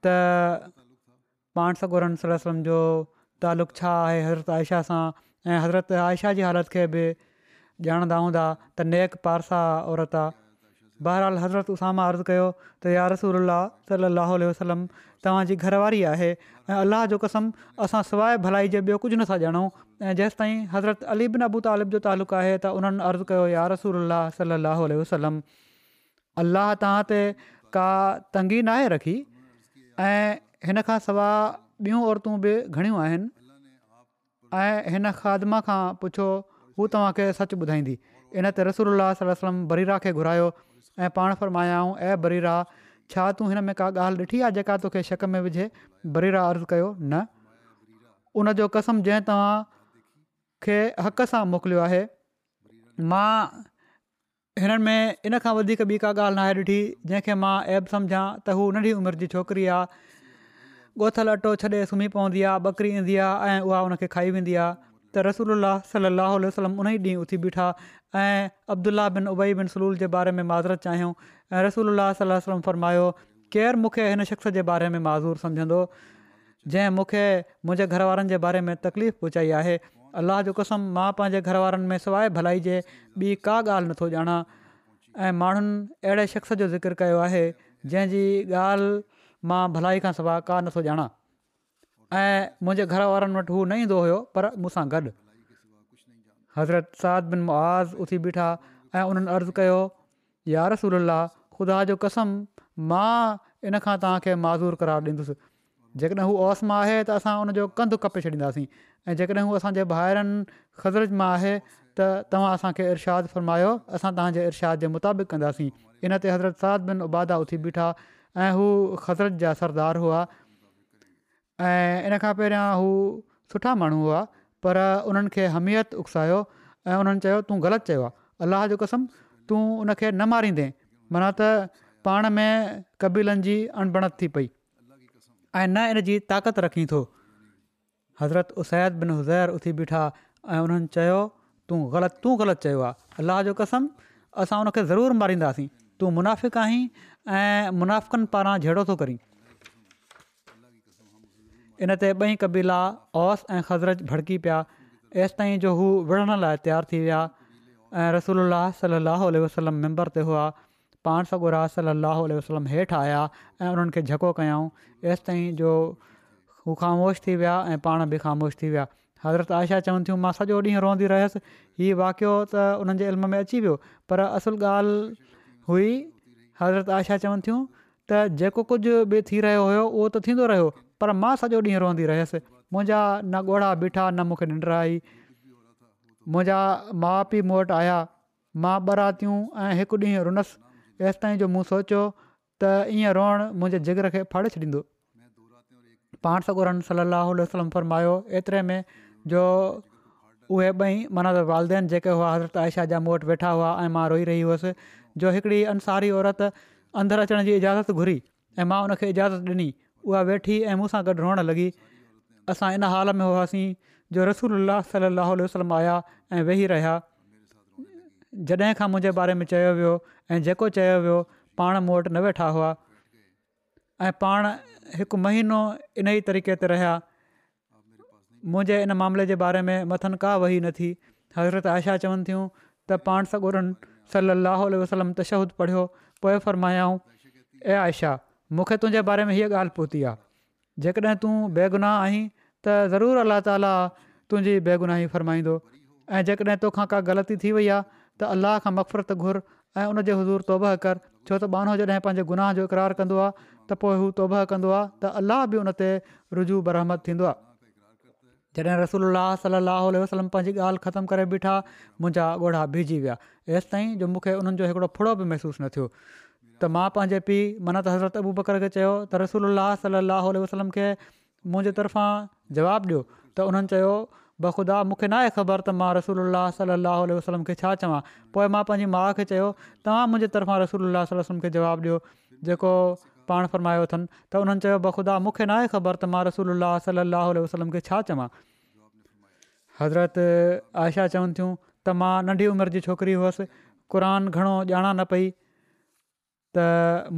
त पाण सगोरल वसलम जो तालुक़ु छा आहे हज़रत आयशा सां ऐं हज़रत आयशा जी हालति खे बि ॼाणंदा हूंदा त नेक पारसा औरत आहे बहरहाल हज़रत उसामा अर्ज़ु कयो त या रसूल सल अल वसलम तव्हांजी घरवारी आहे ऐं अलाह जो कसम असां सवाइ भलाई जे ॿियो कुझु नथा ॼाणूं ऐं जेसिताईं हज़रत अली बिन अबू तालिब जो तालुक़ु आहे त उन्हनि अर्ज़ु कयो या रसूल सल अल वसलम अलाह तव्हां ते का तंगी न रखी ऐं हिन खां सवाइ ॿियूं औरतूं बि घणियूं आहिनि ऐं खादमा खां पुछो हू तव्हांखे सचु ॿुधाईंदी इन ते रसूल सलम बरीरा खे घुरायो ऐं पाण फर्माया आहियूं बरीरा बरेरा छा तूं हिन में का ॻाल्हि ॾिठी आहे जेका तोखे शक में विझे बरीरा अर्ज़ु कयो न जो कसम जंहिं तव्हां खे हक़ सां मोकिलियो आहे मां हिननि में इन खां वधीक ॿी का ॻाल्हि न आहे ॾिठी जंहिंखे मां ऐब सम्झां त हू नंढी उमिरि जी छोकिरी आहे गोथल अटो छॾे सुम्ही पवंदी आहे ॿकरी ईंदी आहे ऐं उहा उनखे खाई वेंदी आहे त रसूल सलाहु उल वसलम उन ई ॾींहुं उथी बीठा ऐं अब्दुला बिन उबई बिन सलूल जे बारे में माज़रत चाहियूं ऐं रसूल सलम फरमायो केरु मूंखे हिन शख़्स जे बारे में माज़ूर समुझंदो जंहिं मूंखे मुंहिंजे घर वारनि जे बारे में तकलीफ़ पहुचाई आहे अलाह जो क़सम मां पंहिंजे घरवारनि में सवाइ भलाई जे ॿी का ॻाल्हि नथो ॼाणा ऐं माण्हुनि अहिड़े शख़्स जो ज़िकर कयो आहे जंहिंजी ॻाल्हि मां भलाई खां सवाइ का नथो ॼाणा ऐं मुंहिंजे घर वारनि वटि हू न ईंदो हुयो पर मूंसां गॾु हज़रत साद बिन मुआज़ उथी बीठा ऐं उन्हनि अर्ज़ु कयो रसूल ख़ुदा जो कसम मां इन खां तव्हांखे माज़ूर करार ॾींदुसि जेकॾहिं हू ओस मां आहे त असां उनजो कंधु कपे छॾींदासीं ऐं जेकॾहिं हू असांजे ॿाहिरनि ख़ज़रत मां आहे त तव्हां असांखे इर्शाद फरमायो असां तव्हांजे इर्शाद जे मुताबिक़ कंदासीं इन ते हज़रत साद बिन उबादा उथी बीठा ऐं हू ख़ज़रत जा सरदार हुआ ऐं इन खां पहिरियां हू सुठा माण्हू हुआ पर उन्हनि खे हमियत उकसायो ऐं उन्हनि चयो तूं ग़लति चयो आहे अलाह जो कसम तूं उन न मारींदे माना त पाण में कबीलनि जी अणबणत थी पई ऐं न इन जी ताक़त रखी थो हज़रत उसैद बिन हुज़ैर उथी बीठा ऐं उन्हनि चयो तूं ग़लति तू ग़लति चयो आहे जो कसम असां उनखे ज़रूरु मारींदासीं तू मुनाफ़िक आहीं ऐं मुनाफ़क़नि पारां जहिड़ो थो करीं इन ते ॿई कबीला ओस ऐं ख़ज़रत भड़की पिया तेसि ताईं जो हू विढ़ण लाइ तयारु थी विया ऐं रसोल सलाहु उल वसलम मेम्बर ते हुआ पाण सां गुरा सलाहु उल वसलम हेठि आया ऐं उन्हनि खे झको कयऊं हेसि ताईं जो हू ख़ामोश थी विया ऐं पाण बि ख़ामोश थी विया हज़रत आयशा चवनि थियूं मां सॼो ॾींहुं रहंदी रहियसि हीउ वाक़ियो त उन्हनि इल्म में अची वियो पर असुलु ॻाल्हि हुई हज़रत आयशा चवनि थियूं त जेको कुझु बि थी रहियो हुयो उहो त थींदो रहियो पर मां सॼो ॾींहुं रोअंदी रहियसि मुंहिंजा न ॻोढ़ा बीठा न मूंखे निंड आई मुंहिंजा माउ पीउ मूं वटि आया मां ॿ रातियूं ऐं हिकु ॾींहुं रुनसि तेसि ताईं जो मूं सोचियो त ईअं रोअण मुंहिंजे जिगर खे फाड़े छॾींदो पाण सगुर सलाहु वसलम फरमायो एतिरे में जो उहे ॿई माना त वालदेन जेके हुआ हज़रत आयशा जा मूं वटि वेठा हुआ ऐं मां रोई रही हुअसि जो हिकिड़ी अंसारी औरत अंदरि अचण जी इजाज़त घुरी ऐं मां उनखे इजाज़त ॾिनी उहा वेठी ऐं मूंसां गॾु रोअण लॻी असां इन हाल में हुआसीं जो रसूल अलाह सलाहु वसलम आया ऐं वेही रहिया जॾहिं खां मुंहिंजे बारे में चयो वियो ऐं जेको चयो वियो पाण मूं वटि न वेठा हुआ ऐं पाण हिकु महीनो इन ई तरीक़े ते रहिया मुंहिंजे इन मामले जे बारे में मथनि का वही न थी हज़रत आयशा चवनि थियूं त पाण सगुरनि उन्हनि सल अलाह वसलम तशहूद पढ़ियो पोइ फ़रमायाऊं ऐं आयशा मूंखे तुंहिंजे बारे में हीअ ॻाल्हि पहुती आहे जेकॾहिं तूं बेगुनाह आहीं त ज़रूरु अल्ला ताला तुंहिंजी बेगुनाही फ़र्माईंदो ऐं जेकॾहिं तोखां का ग़लती थी वई आहे त अल्लाह खां मफ़रत घुर ऐं उनजे हज़ूर तौब कर छो त बानो जॾहिं पंहिंजे गुनाह जो इक़रारु कंदो आहे त पोइ हू तौबह कंदो आहे त अलाह बि उन ते रुजू बरहमत थींदो आहे जॾहिं रसूल सलाहु वसलम पंहिंजी ॻाल्हि ख़तमु करे बीठा मुंहिंजा ॻोढ़ा भिजी विया हेसि ताईं जो मूंखे उन्हनि जो हिकिड़ो फुड़ो बि महसूसु न थियो त मां पंहिंजे पीउ मनत हज़रत अबू बकर खे चयो त रसूल सलाहु वसलम खे मुंहिंजे तरफ़ां जवाबु ॾियो त उन्हनि चयो बख़ुदा मूंखे न आहे ख़बर त मां रसूल सलाहु वसलम खे छा चवां पोइ मां पंहिंजी माउ खे चयो तव्हां मुंहिंजे तरफ़ां रसूल वलम खे जवाबु ॾियो जेको पाण फरमायो अथनि त उन्हनि चयो बख़ुदा मूंखे नाहे ख़बर त मां रसूल सलाहु उल वसलम खे छा चवां हज़रत आयशा चवनि थियूं त मां नंढी उमिरि जी छोकिरी हुअसि क़ुर घणो ॼाणा न पई त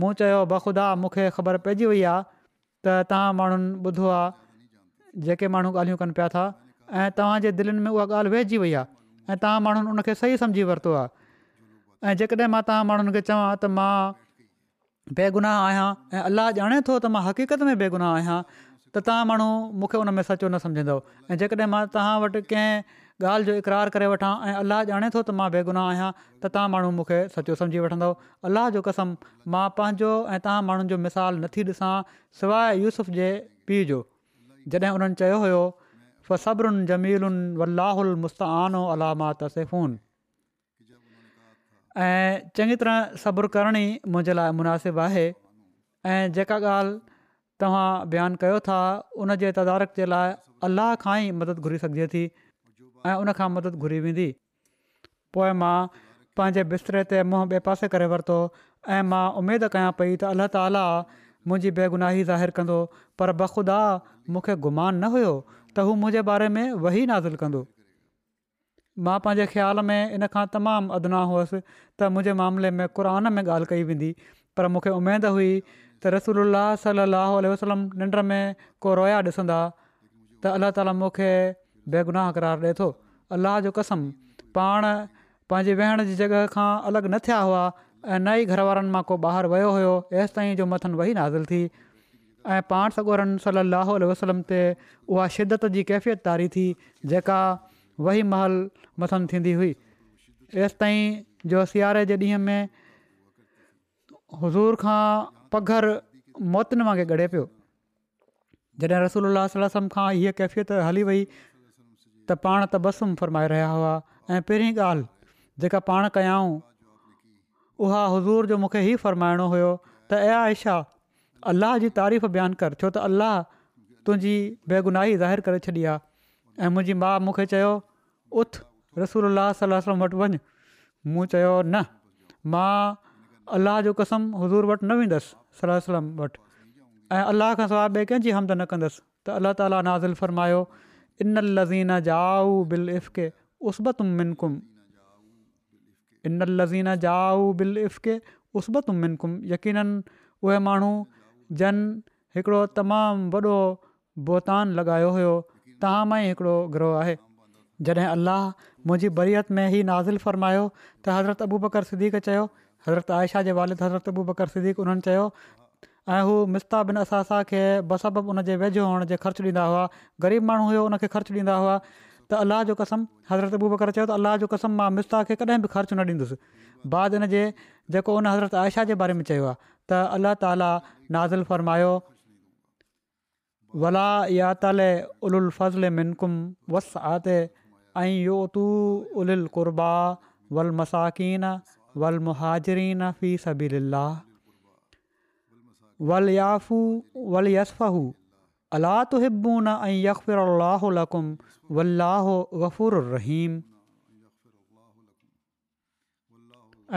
मूं चयो बखुदा मूंखे ख़बर पइजी वई आहे त तव्हां माण्हुनि ॿुधो आहे जेके माण्हू ॻाल्हियूं कनि पिया था ऐं तव्हांजे दिलनि में उहा ॻाल्हि वहिजी वई आहे ऐं तव्हां माण्हुनि उनखे सही सम्झी वरितो आहे ऐं जेकॾहिं मां तव्हां माण्हुनि खे चवां त मां बेगुनाह आहियां ऐं अलाहु اللہ थो त मां हक़ीक़त में बेगुनाह आहियां त तव्हां माण्हू मूंखे उन में सचो न सम्झंदव ऐं जेकॾहिं मां तव्हां वटि कंहिं ॻाल्हि जो इक़रार करे वठां ऐं अलाजु आणे थो त मां बेगुनाह आहियां त तव्हां माण्हू मूंखे सचो सम्झी वठंदव अलाह जो कसम मां पंहिंजो ऐं तव्हां माण्हुनि जो मिसाल नथी ॾिसां सवाइ यूसुफ़ जे पीउ जो जॾहिं उन्हनि चयो हुयो फ़बरुनि जमीलुनि वल्लाहुल मुस्तानो अलामा तसेफ़ून ऐं चङी तरह सब्रु करणी मुंहिंजे लाइ मुनासिबु आहे ऐं जेका ॻाल्हि तव्हां बयानु कयो था उन जे तदारक जे लाइ अलाह खां ई मदद घुरी सघिजे थी ऐं मदद घुरी वेंदी पोइ मां पंहिंजे बिस्तरे ते मुंहुं ॿिए पासे करे वरितो ऐं मां उमेदु कयां पई त अल्लाह ताला मुंहिंजी बेगुनाही ज़ाहिरु कंदो पर बख़ुदा मूंखे गुमान न हुयो त हू मुंहिंजे बारे में वही नाज़िल कंदो मां पंहिंजे ख़्याल में इन खां तमामु अदना हुयुसि त मुंहिंजे मामले में क़ुरान में ॻाल्हि कई वेंदी पर मूंखे उमेदु हुई त रसूल सल लहल वसलम निंड में को रोया ॾिसंदा त अलाह ताला मूंखे बेगुनाह करार ॾिए थो अलाह जो कसम पाण पंहिंजे वेहण जी जॻह खां अलॻि न थिया हुआ ऐं न ई घर वारनि मां को ॿाहिरि वियो हुयो एसि ताईं जो मथनि वही नाज़िल थी ऐं पाण सॻोरनि सल अल वसलम ते उहा शिदत जी कैफ़ियत तारी थी जेका वही महल मसम थींदी हुई एसिताईं जो सियारे जे ॾींहं में हज़ूर खां पघर मौतनि वांगुरु ॻड़े पियो जॾहिं रसूल खां हीअ कैफ़ियत हली वई त पाण त बसुम फरमाए रहिया हुआ ऐं पहिरीं ॻाल्हि जेका पाण कयाऊं उहा हुज़ूर जो मूंखे ई फ़र्माइणो हुयो त आइशा अलाह जी तारीफ़ बयानु कर छो त अल्लाह तुंहिंजी बेगुनाही ज़ाहिर करे छॾी आहे ऐं मुंहिंजी माउ मूंखे चयो उथ रसूल सलाह वटि वञु मूं चयो न मां अलाह जो कसम हज़ूर वटि न वेंदसि सलाह सलम वटि ऐं अलाह खां सवाइ ॿिए कंहिंजी हमद न कंदसि त अलाह ताला नाज़िल फ़र्मायो इनल लज़ीन जाउ बिल उसतु मिनकुम इनल लज़ीन जाउ बिल इफ़े उसतु मिनकुम यकीन उहे माण्हू जन हिकिड़ो तमामु वॾो बोतान लॻायो हुयो तव्हां मां ई हिकिड़ो ग्रोह आहे जॾहिं अलाह मुंहिंजी बरियत में ई नाज़िल फ़रमायो त हज़रत अबू बकर सिद्दीक़ चयो हज़रत आयशा जे वालिद हज़रत अबू बकर सिद्दीक़ उन्हनि चयो ऐं हू मिस्ता बिन असासा असांखे बसब उन जे वेझो हुअण जे ख़र्चु ॾींदा हुआ ग़रीब माण्हू हुयो उनखे ख़र्चु ॾींदा हुआ त अलाह जो कसम हज़रत अबू बकर चयो त अलाह जो कसम मां मिस्ता खे कॾहिं बि ख़र्चु न ॾींदुसि बाद हिन जेको उन हज़रत आयशा जे बारे में चयो आहे त अलाह ताला नाज़िल फ़रमायो वला या तल उल फ़ज़ल मिनकुम वस आत ऐं उल क़ुरबा वलमसाक़ वल मुहाजरीन फी सबीलाह वल याफ़ू वल यस अला तु हिम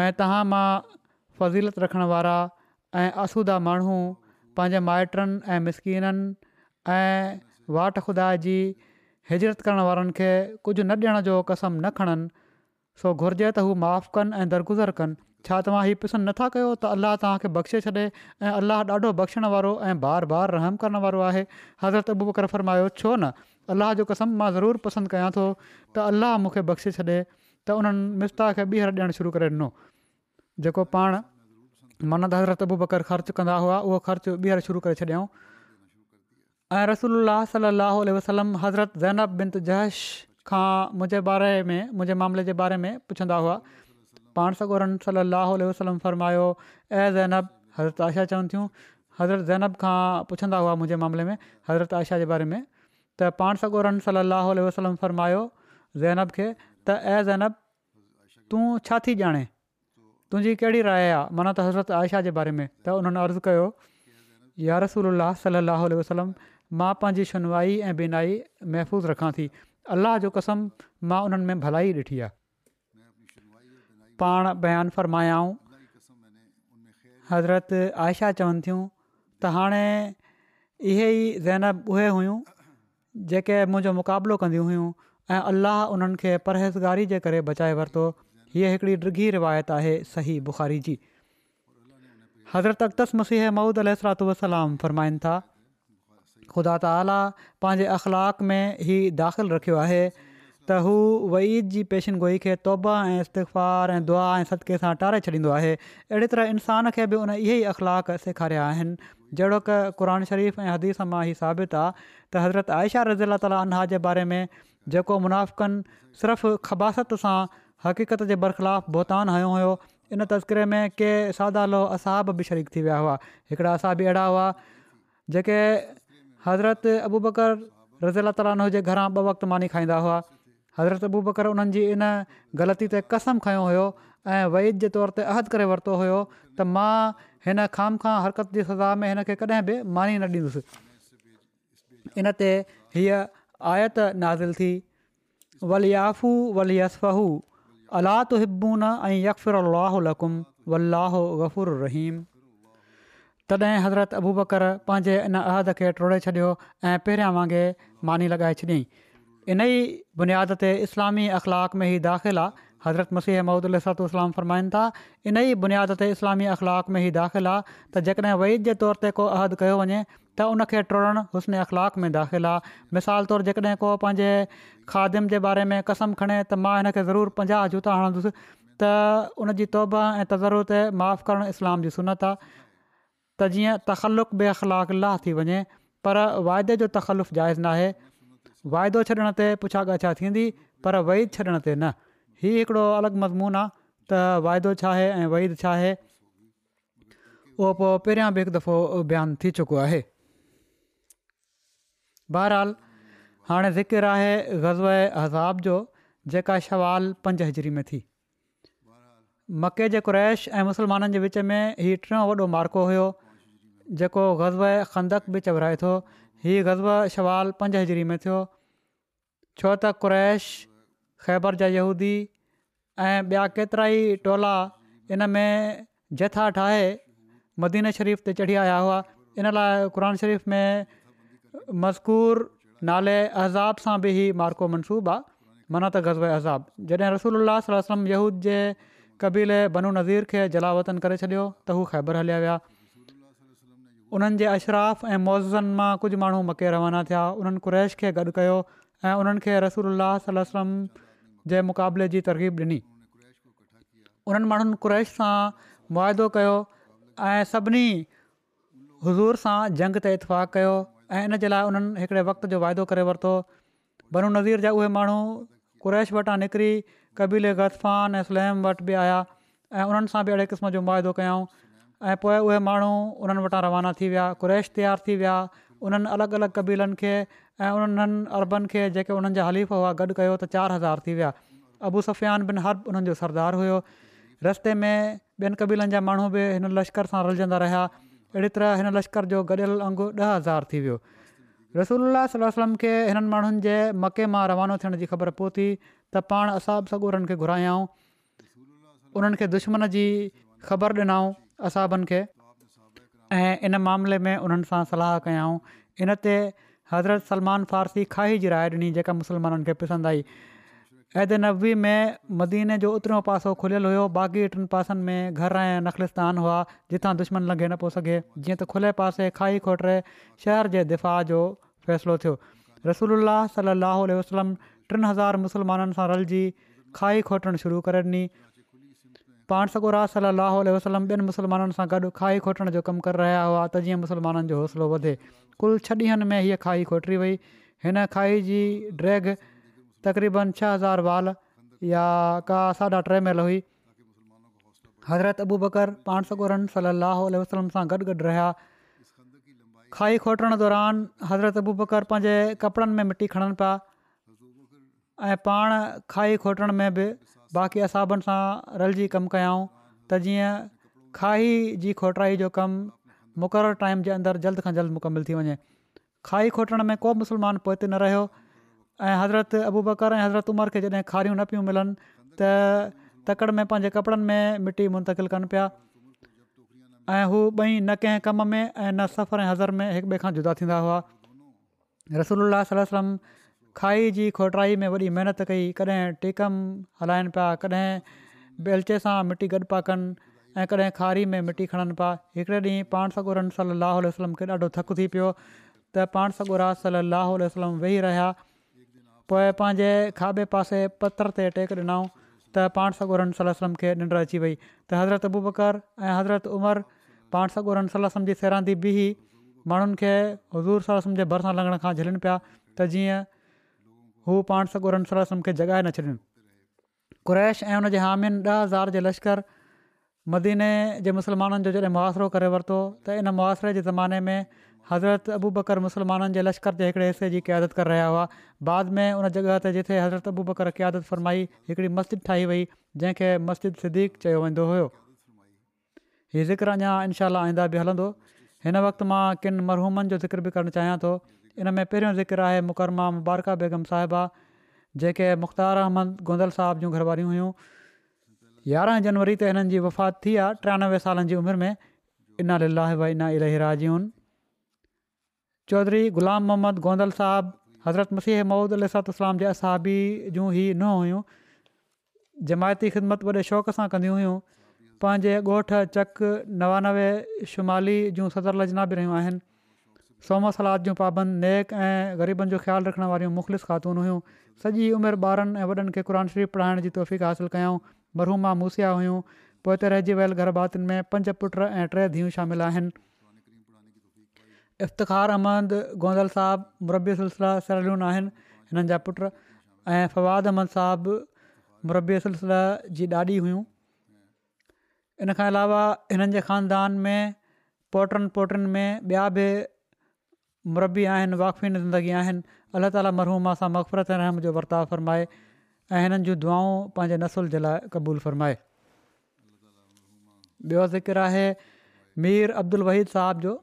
ऐं तहां मां फज़ीलत रखण वारा ऐं असुदा माण्हू पंहिंजे माइटनि ऐं मिसकिननि ऐं वाट ख़ुदा जी हिजरत करण वारनि खे कुझु न ॾियण जो कसम न खणनि सो घुरिजे त हू माफ़ु कनि ऐं दरगुज़र कनि छा तव्हां हीउ पसंदि नथा कयो त अल्लाह तव्हांखे बख़्शे छॾे ऐं अलाह ॾाढो बख़्शण वारो ऐं बार बार रहम करण वारो आहे हज़रत अबू बकर फरमायो छो न अलाह जो कसम मां ज़रूरु पसंदि कयां थो त अल्लाह मूंखे बख़्शे छॾे त उन्हनि मिस्ता खे ॿीहर ॾियणु शुरू करे ॾिनो जेको पाण मान हज़रत अबू बकर ख़र्चु कंदा हुआ उहो ख़र्चु ॿीहर शुरू करे छॾियऊं ऐं रसूल सलाहु उल वसलम हज़रत ज़ैनब बिनतज जहश खां मुंहिंजे बारे में मुंहिंजे मामले जे बारे में पुछंदा हुआ पाण सॻोरन सलाहु वसलम फरमायोज़ैनब हज़रत आयशा चवनि थियूं हज़रत ज़ैनब खां पुछंदा हुआ मुंहिंजे मामले में हज़रत आयशा जे बारे में त पाण सॻोरनि सल वसलम फ़रमायो ज़ैनब खे त एज़ैनब तूं छा थी ॼाणे तुंहिंजी कहिड़ी राय आहे माना त हज़रत आयशा जे बारे में त उन्हनि अर्ज़ु कयो या रसूल सलाहु वसलम मां पंहिंजी सुनवाई ऐं बिनाई महफ़ूज़ रखां थी अलाह जो कसम मां उन्हनि में भलाई ॾिठी आहे पाण बयानु फ़रमायाऊं हज़रत आयशा चवनि थियूं त हाणे इहे ई ज़न उहे हुयूं जेके मुंहिंजो मुक़ाबिलो कंदियूं हुयूं ऐं अलाह उन्हनि खे परहेज़गारी जे करे बचाए वरितो हीअ हिकिड़ी ॾिघही रिवायत आहे सही बुख़ारी जी हज़रत अक्तस मसीह महुूद अलसरात वसलाम फ़रमाइनि था ख़ुदा त आला पंहिंजे अख़लाक़ में ई दाख़िलु रखियो आहे त हू वहीद जी पेशिनगोई खे तौबा ऐं इस्तफ़ार ऐं दुआ ऐं सदके सां टारे छॾींदो आहे अहिड़ी तरह इंसान खे बि उन इहे ई अख़लाक़ सेखारिया आहिनि जहिड़ो की क़ुर शरीफ़ ऐं हदीस मां ई साबित आहे त हज़रत आयशा रज़ीला ताली अला जे बारे में जेको मुनाफ़क़नि सिर्फ़ु ख़बासत सां हक़ीक़त जे बरख़िलाफ़ु भोतानु हयो हुयो इन तस्किरे में के सादा लोह असाब बि शरीक़ थी विया हुआ हिकिड़ा असाब अहिड़ा हुआ जेके हज़रत अबू बकर रज़ी अला ताली घरां ॿ वक़्तु मानी खाईंदा हुआ हज़रत अबू बकर उन्हनि जी इन ग़लती ते कसम खयों हुयो ऐं वहीद जे तौर ते अहद करे वरितो हुयो त मां हिन खां हरकत जी सज़ा में हिन खे कॾहिं बि मानी न ॾींदुसि इन ते हीअ आयत नाज़िल थी वलियाफ़ू अला अलात हिबून ऐं यकफ़लाहुल वलाहु गफ़ुर रहीम तॾहिं हज़रत अबूबकर पंहिंजे इन अहद खे टोड़े छॾियो ऐं पहिरियां वांगुरु मानी लॻाए छॾियईं इन ई बुनियाद ते इस्लामी अख़लाक़ में ई दाख़िल आहे हज़रत मसीह महमद अलसातू इस्लाम फ़रमाइनि था इन ई बुनियाद ते इस्लामी अख़लाक में ई दाख़िल आहे त जेकॾहिं वइद जे तौर ते को अहद कयो वञे त उन खे टोड़णु हुस्न अख़लाक़ में दाख़िल आहे मिसाल तौरु जेकॾहिं को पंहिंजे खादम जे बारे में कसम खणे त मां हिन खे ज़रूरु पंजाहु जूता हणंदुसि त उनजी तौबा ऐं तज़र ते माफ़ु करणु इस्लाम जी सुनत आहे त जीअं तख़ल्लु बे अख़लाक ला थी वञे पर वाइदे जो तख़्लुफ़ु जाइज़ न आहे वाइदो छॾण ते पुछा ग अछा थींदी पर वहिद छॾण ते न हीउ हिकिड़ो अलॻि मज़मून आहे त वाइदो छा आहे ऐं वहिद छा आहे उहो पोइ पहिरियां बि हिकु दफ़ो बयानु थी चुको आहे बहरहालु हाणे ज़िकिर आहे ग़ज़ अज़ाब जो जेका सुवाल पंज हिजरी में थी मके जे कुरैश ऐं मुस्लमाननि जे विच में हीउ टियों वॾो मार्को हुयो जेको ग़ज़ब ख़ंदक बि चवराए थो हीउ गज़ब शवाल पंज हज़री में थियो छो त क़ुरैश ख़ैबर जा यहूदी ऐं ॿिया केतिरा ई टोला इन में जथा ठाहे मदीन शरीफ़ ते चढ़ी आया हुआ इन लाइ क़ुर शरीफ़ में मज़कूर नाले अज़ाब सां बि इहा मार्को मनसूबो आहे माना त ग़ज़ब अज़ाब जॾहिं रसूल वसलम यहूद जे क़बीले बनू नज़ीर खे जलावतन करे छॾियो त हू ख़ैबर हलिया विया उन्हनि जे अशराफ़ ऐं मुअज़नि मां कुझु माण्हू मके रवाना थिया उन्हनि कुरैश खे गॾु कयो ऐं उन्हनि खे रसूल सलम जे मुक़ाबले जी तरक़ीब ॾिनी उन्हनि माण्हुनि कुरैश सां वाइदो कयो ऐं सभिनी हज़ूर सां जंग ते इतफ़ाक़ कयो ऐं इन जे लाइ उन्हनि हिकिड़े वक़्त जो वाइदो करे वरितो बनू नज़ीर जा उहे माण्हू कुरैश वटां निकिरी कबीले ग़फान ऐं सलैम वटि बि आया ऐं उन्हनि सां बि अहिड़े क़िस्म जो मुआदो कयऊं ऐं पोइ उहे माण्हू उन्हनि वटां रवाना थी विया क़्रैश तयारु थी विया उन्हनि अलॻि अलॻि कबीलनि खे ऐं उन्हनि अरबनि खे जेके उन्हनि जा हलीफ़ हुआ गॾु कयो त चारि हज़ार थी विया अबूसफियान बि हर उन्हनि जो सरदार हुयो रस्ते में ॿियनि कबीलनि जा माण्हू बि हिन लश्कर सां रलजंदा रहिया अहिड़ी तरह हिन लश्कर जो गॾियल अंगु ॾह हज़ार थी वियो रसूल सल खे हिननि माण्हुनि जे मके मां रवानो थियण जी ख़बर पहुती त पाण असां बि सभु खे घुरायऊं उन्हनि दुश्मन जी ख़बर ॾिनऊं असाबनि खे ऐं इन मामले में उन्हनि सां सलाह कयाऊं इन ते हज़रत सलमान फारसी खाही जी राय ॾिनी जेका मुसलमाननि खे पसंदि आई ऐद नबी में मदीने जो ओतिरो पासो खुलियलु हुयो बाक़ी टिनि पासनि में घर ऐं नखलिस्तान हुआ जिथां दुश्मन लंघे न पियो सघे जीअं त खुले पासे खाई खोटिरे शहर जे दिफ़ा जो फ़ैसिलो थियो रसूल सलाहु वसलम टिनि हज़ार मुसलमाननि सां रलिजी खाई खोटणु शुरू करे ॾिनी पाण सॻोरा सलाह वसलम ॿियनि मुसलमाननि सां गॾु खाई खोटण जो कमु करे रहिया हुआ त जीअं मुसलमाननि जो हौसलो वधे कुल छह ॾींहनि में हीअ खाई खोटी वई हिन खाई जी ड्रैग तक़रीबन छह हज़ार वाल या का साढा टे महिल हुई हज़रत अबू बकर पाण सॻोरन सलाहु उल्ह वसलम सां गॾु गॾु रहिया खाई खोटण दौरान हज़रत अबू बकर पंहिंजे कपिड़नि में मिटी खणनि पिया ऐं पाण खाई खोटण में बि बाक़ी असाबनि सां रल जी कमु कयाऊं त जीअं खाई जी खोटाई जो कमु मुक़ररु टाइम जे अंदरु जल्द खां जल्द मुकमिल थी वञे खाई खोटण में को मुस्लमान पोति न रहियो ऐं हज़रत अबू बकर ऐं हज़रत उमर खे जॾहिं खारियूं न पियूं मिलनि त तकड़ि में पंहिंजे कपिड़नि में मिटी मुंतक़िल कनि पिया ऐं हू ॿई न कंहिं कम में ऐं न सफ़र ऐं हज़र में हिक ॿिए खां जुदा थींदा हुआ रसूल सलम खाई जी खोटाई में वॾी महिनत कई कॾहिं टीकम हलाइनि पिया कॾहिं बेलचे सां मिटी गॾु पा कनि ऐं कॾहिं खारी में मिटी खणनि पिया हिकिड़े ॾींहुं पाण सॻोरम सलाहु आलसम खे ॾाढो थकु थी पियो त पाण सॻो राल लाहु सलम वेही रहिया पोइ पंहिंजे खाॿे पासे पथर ते टेक ॾिनऊं त पाण सॻोरम सलम खे निंड अची वई त हज़रत अबूबकर ऐं हज़रत उमर पाण सॻोरम सलम जी सेरांदी बि माण्हुनि खे हज़ूर सलम जे भरिसां लंघण खां झलनि पिया त जीअं हू पाण सॻुरनि सरस मूंखे जॻाए न छॾियनि कुरैश ऐं हुन जे हामिन ॾह हज़ार जे लश्कर मदीने जे मुसलमाननि जो जॾहिं मुआासिरो करे वरितो त इन मुआासिरे जे ज़माने में हज़रत अबू बकर मुसलमाननि जे लश्कर जे हिकिड़े हिसे जी क़यादत करे रहिया हुआ बाद में उन जॻह ते जिथे हज़रत अबू बकर क़दत फरमाई हिकिड़ी मस्जिद ठाही वई जंहिंखे मस्जिद सिद्दीक़ चयो वेंदो हुयो हीउ ज़िक्र अञा इनशालाह आईंदा बि हलंदो हिन वक़्तु मां किन मरहूमनि जो ज़िक्र बि करणु चाहियां थो इन में पहिरियों ज़िक्र आहे मुकरमा बारका बेगम साहिबा जेके मुख़्तार अहमद गोंदल साहब जूं घर वारियूं हुयूं यारहं जनवरी ते हिननि जी वफ़ात थी आहे टियानवे सालनि जी उमिरि में इन लाह इना इलहरा जूं चौधरी ग़ुलाम मोहम्मद गोंदल साहिबु हज़रत मसीह महूद अलातलाम जे असाबी जूं ई न हुयूं जमायती ख़िदमत वॾे शौक़ सां कंदियूं हुयूं पंहिंजे ॻोठु चक नवानवे शुमाली जूं सदर लजना बि रहियूं आहिनि सोमा सलाद जूं पाबंद नेक ऐं ग़रीबनि जो ख़्यालु रखण वारियूं मुख़लिस ख़ातून हुयूं सॼी उमिरि ॿारनि ऐं वॾनि खे क़ुर शरीफ़ पढ़ाइण जी तौफ़ीक़ासु कयूं मरहूमा मूसिया हुयूं पोइ त रहिजी वियल गरबातियुनि में पंज पुट ऐं टे धीअ शामिल आहिनि इफ़्तख़ार अहमद गोंदल साहबु मुरबी सिलसिला सरलून आहिनि हिननि जा पुट ऐं फवाद अहमद साहबु मुरबी सिलसिला जी ॾाॾी हुइयूं इनखां अलावा हिननि ख़ानदान में पोटनि पोटीनि में ॿिया बि मुरबी ہیں واقفین न ज़िंदगी اللہ अलाह مرحوم मरहूमा مغفرت मक़फ़रत रहम जो वर्ताव फ़रमाए جو دعاؤں जूं نسل पंहिंजे नसुल जे लाइ ذکر ہے میر ज़िक्र आहे मीर अब्दुल वहीद साहब जो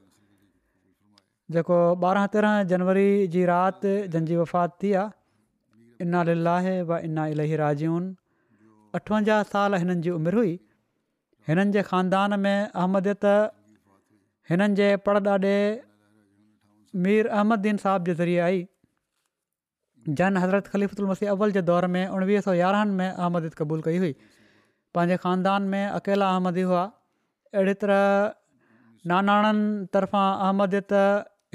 جنوری ॿारहं رات जनवरी जी وفات जंहिंजी वफ़ात थी आहे इन लाहे व इना इलाही राजउनि अठवंजाहु साल हिननि जी خاندان हुई हिननि ख़ानदान में अहमदियत میر احمد دین صاحب ज़रिए आई آئی جن حضرت मसीह المسیح اول दौर دور میں सौ यारहनि میں अहमद क़बूल कई हुई पंहिंजे ख़ानदान में अकेला अहमदी हुआ अहिड़ी तरह नानाणनि तरफ़ां अहमद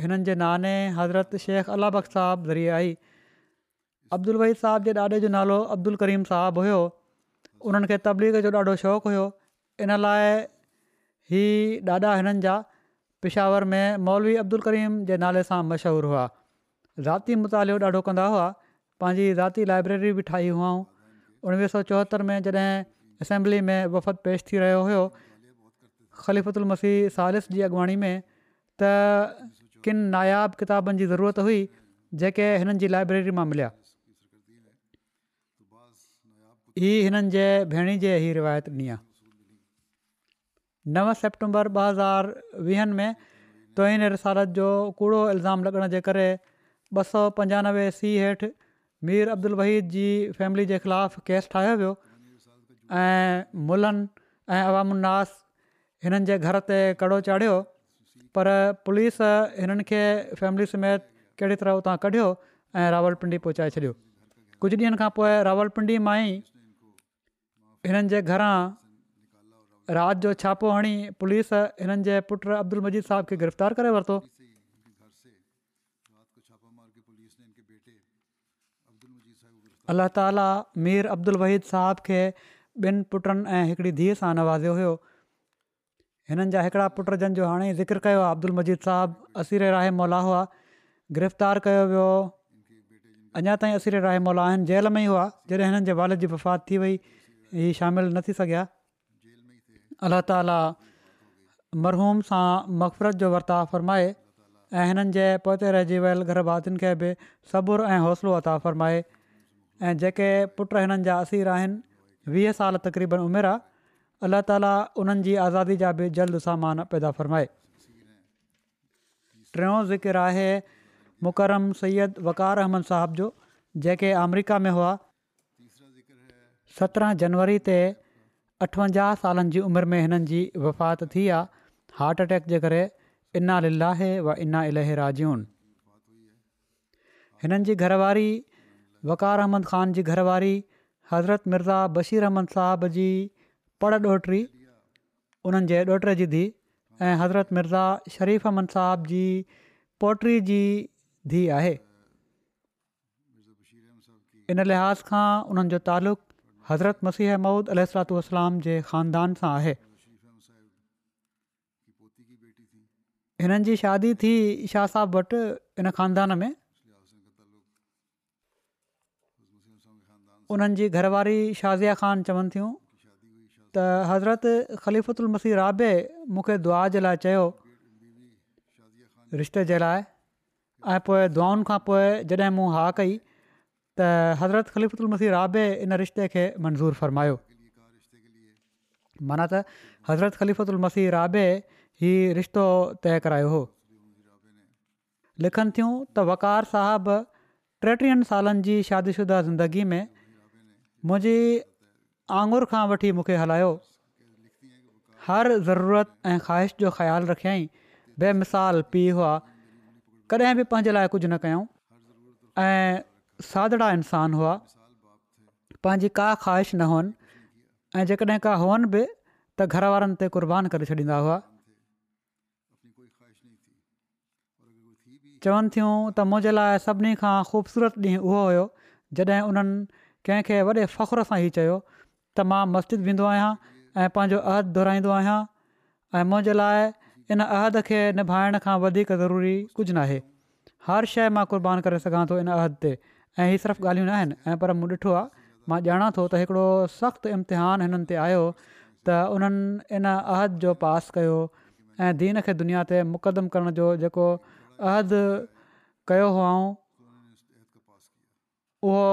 हिननि जे नाने हज़रत शेख अलाबक साहब ज़रिए आई अब्दुल वई साहिब जे ॾाॾे जो नालो अब्दुल करीम साहबु हुयो उन्हनि खे तबलीग जो ॾाढो शौक़ु हुयो इन लाइ ही ॾाॾा पिशावर में मौलवी अब्दुल करीम जे नाले सां मशहूरु हुआ ज़ाती मुतालो ॾाढो कंदा हुआ पंहिंजी ज़ाती लाइब्रेरी बि ठाही हुआ उणिवीह सौ चोहतरि में जॾहिं असेंबली में वफ़द पेश थी रहियो हुयो ख़लीफ़ुदुल मसीह सालिस जी अॻुवाणी में त किनि नायाबु किताबनि जी ज़रूरत हुई जेके हिननि जी लाइब्रेरी मां मिलिया हीअ हिननि जे भेण जे ई रिवायत ॾिनी आहे नव सेप्टेंबर ॿ हज़ार वीहनि में तोहिन रिसालत जो कूड़ो इल्ज़ाम लॻण जे करे ॿ सौ पंजानवे सी हेठि मीर अब्दुल वहीद जी फैमिली जे ख़िलाफ़ु केस ठाहियो वियो ऐं मुलनि ऐं अवाम उन्नास हिननि जे घर ते कड़ो चाढ़ियो पर पुलिस हिननि खे फैमिली समेत कहिड़ी तरह उतां कढियो ऐं रावलपिंडी पहुचाए छॾियो कुझु ॾींहनि खां पोइ रावलपिंडी मां ई हिननि जे घरां राति जो छापो हणी पुलिस हिननि जे पुटु अब्दुल मजीद साहिब खे गिरफ़्तार करे वरितो अल्ला ताला मीर अब्दुल वहीद साहिब खे ॿिनि पुटनि ऐं हिकिड़ी धीअ सां नवाज़ियो हुयो हिननि जा हिकिड़ा पुट जंहिंजो हाणे ज़िक्र कयो आहे अब्दुल मजीद साहिबु असीर राहे मौला हुआ गिरफ़्तार कयो वियो अञा ताईं असीरे राहे मौला आहिनि जेल में ई हुआ जॾहिं हिननि जे वालद जी वफ़ात थी वई हीअ शामिलु न थी सघिया अलाह ताला मरहूम सां मक़फ़रत जो वरिता फ़रमाए ऐं हिननि जे पहुते रहिजी वियल गर्भ भातियुनि खे बि सबुर ऐं हौसलो अता फ़रमाए ऐं जेके पुट हिननि जा असीर आहिनि वीह साल तक़रीबन उमिरि आहे अलाह ताला उन्हनि जी आज़ादी जा बि जल्द सामान पैदा फ़रमाए टियों ज़िक्र आहे मुकरम सैद वकार अहमद साहब जो जेके अमरिका में हुआ सत्रहं जनवरी ते अठवंजाह सालनि जी उमिरि में हिननि जी वफ़ात थी आहे हार्ट अटैक जे करे इना लाहे व इना इल राजून हिननि जी घरवारी वकार अहमद ख़ान जी घरवारी हज़रत मिर्ज़ा बशीर अहमद साहिब जी पड़ ॾोहिटी उन्हनि जे ॾोहिट जी धीउ ऐं हज़रत मिर्ज़ा शरीफ़ अहमद साहिब जी पोटरी जी धीउ आहे इन लिहाज़ खां उन्हनि जो तालुक़ु حضرت مسیح مود علیہ السلاۃ والسلام کے خاندان سے ہے ان جی شادی تھی شاہ صاحب وٹ ان خاندان میں انہن جی گھر والی شازیہ خان چون تھوں ت حضرت خلیفۃ المسیح رابع مکھے دعا جلا چیو رشتے جلائے جائے دعاؤں کا پوئے جدہ ہاں کئی त हज़रत ख़लीफ़ुल मसीह राबे इन रिश्ते खे मंज़ूरु फ़रमायो माना त हज़रत ख़लीफ़ुल मसीह राबे ही रिश्तो तय करायो हो लिखनि थियूं त वकार साहबु टेटीहनि सालनि जी शादीशुदा ज़िंदगी में मुंहिंजी आंगुर खां वठी मूंखे हलायो हर ज़रूरत ऐं ख़्वाहिश जो ख़्यालु रखियईं बेमिसाल पीउ हुआ कॾहिं बि पंहिंजे लाइ कुझु न कयूं ऐं सादड़ा इंसान हुआ पंहिंजी का ख़्वाहिश न हुअनि ऐं जेकॾहिं का हुअनि बि त घर वारनि ते क़ुर्बान करे छॾींदा हुआ चवनि थियूं त मुंहिंजे लाइ सभिनी खां ख़ूबसूरत ॾींहुं उहो हुयो जॾहिं उन्हनि कंहिंखे वॾे फ़ख़ुरु सां ई चयो त मां मस्जिद वेंदो आहियां ऐं पंहिंजो अहदु दुहिराईंदो आहियां ऐं मुंहिंजे लाइ इन अह खे निभाइण खां ज़रूरी कुझु नाहे हर शइ मां कुर्बान करे इन अहद ते ऐं इहे सिर्फ़ु ॻाल्हियूं न आहिनि पर मूं ॾिठो आहे मां ॼाणा थो त हिकिड़ो सख़्तु इम्तिहान हिननि ते आयो त उन्हनि इन अहद जो पास कयो ऐं दीन खे दुनिया ते मुक़दम करण जो जेको अहद कयो हुउऊं उहो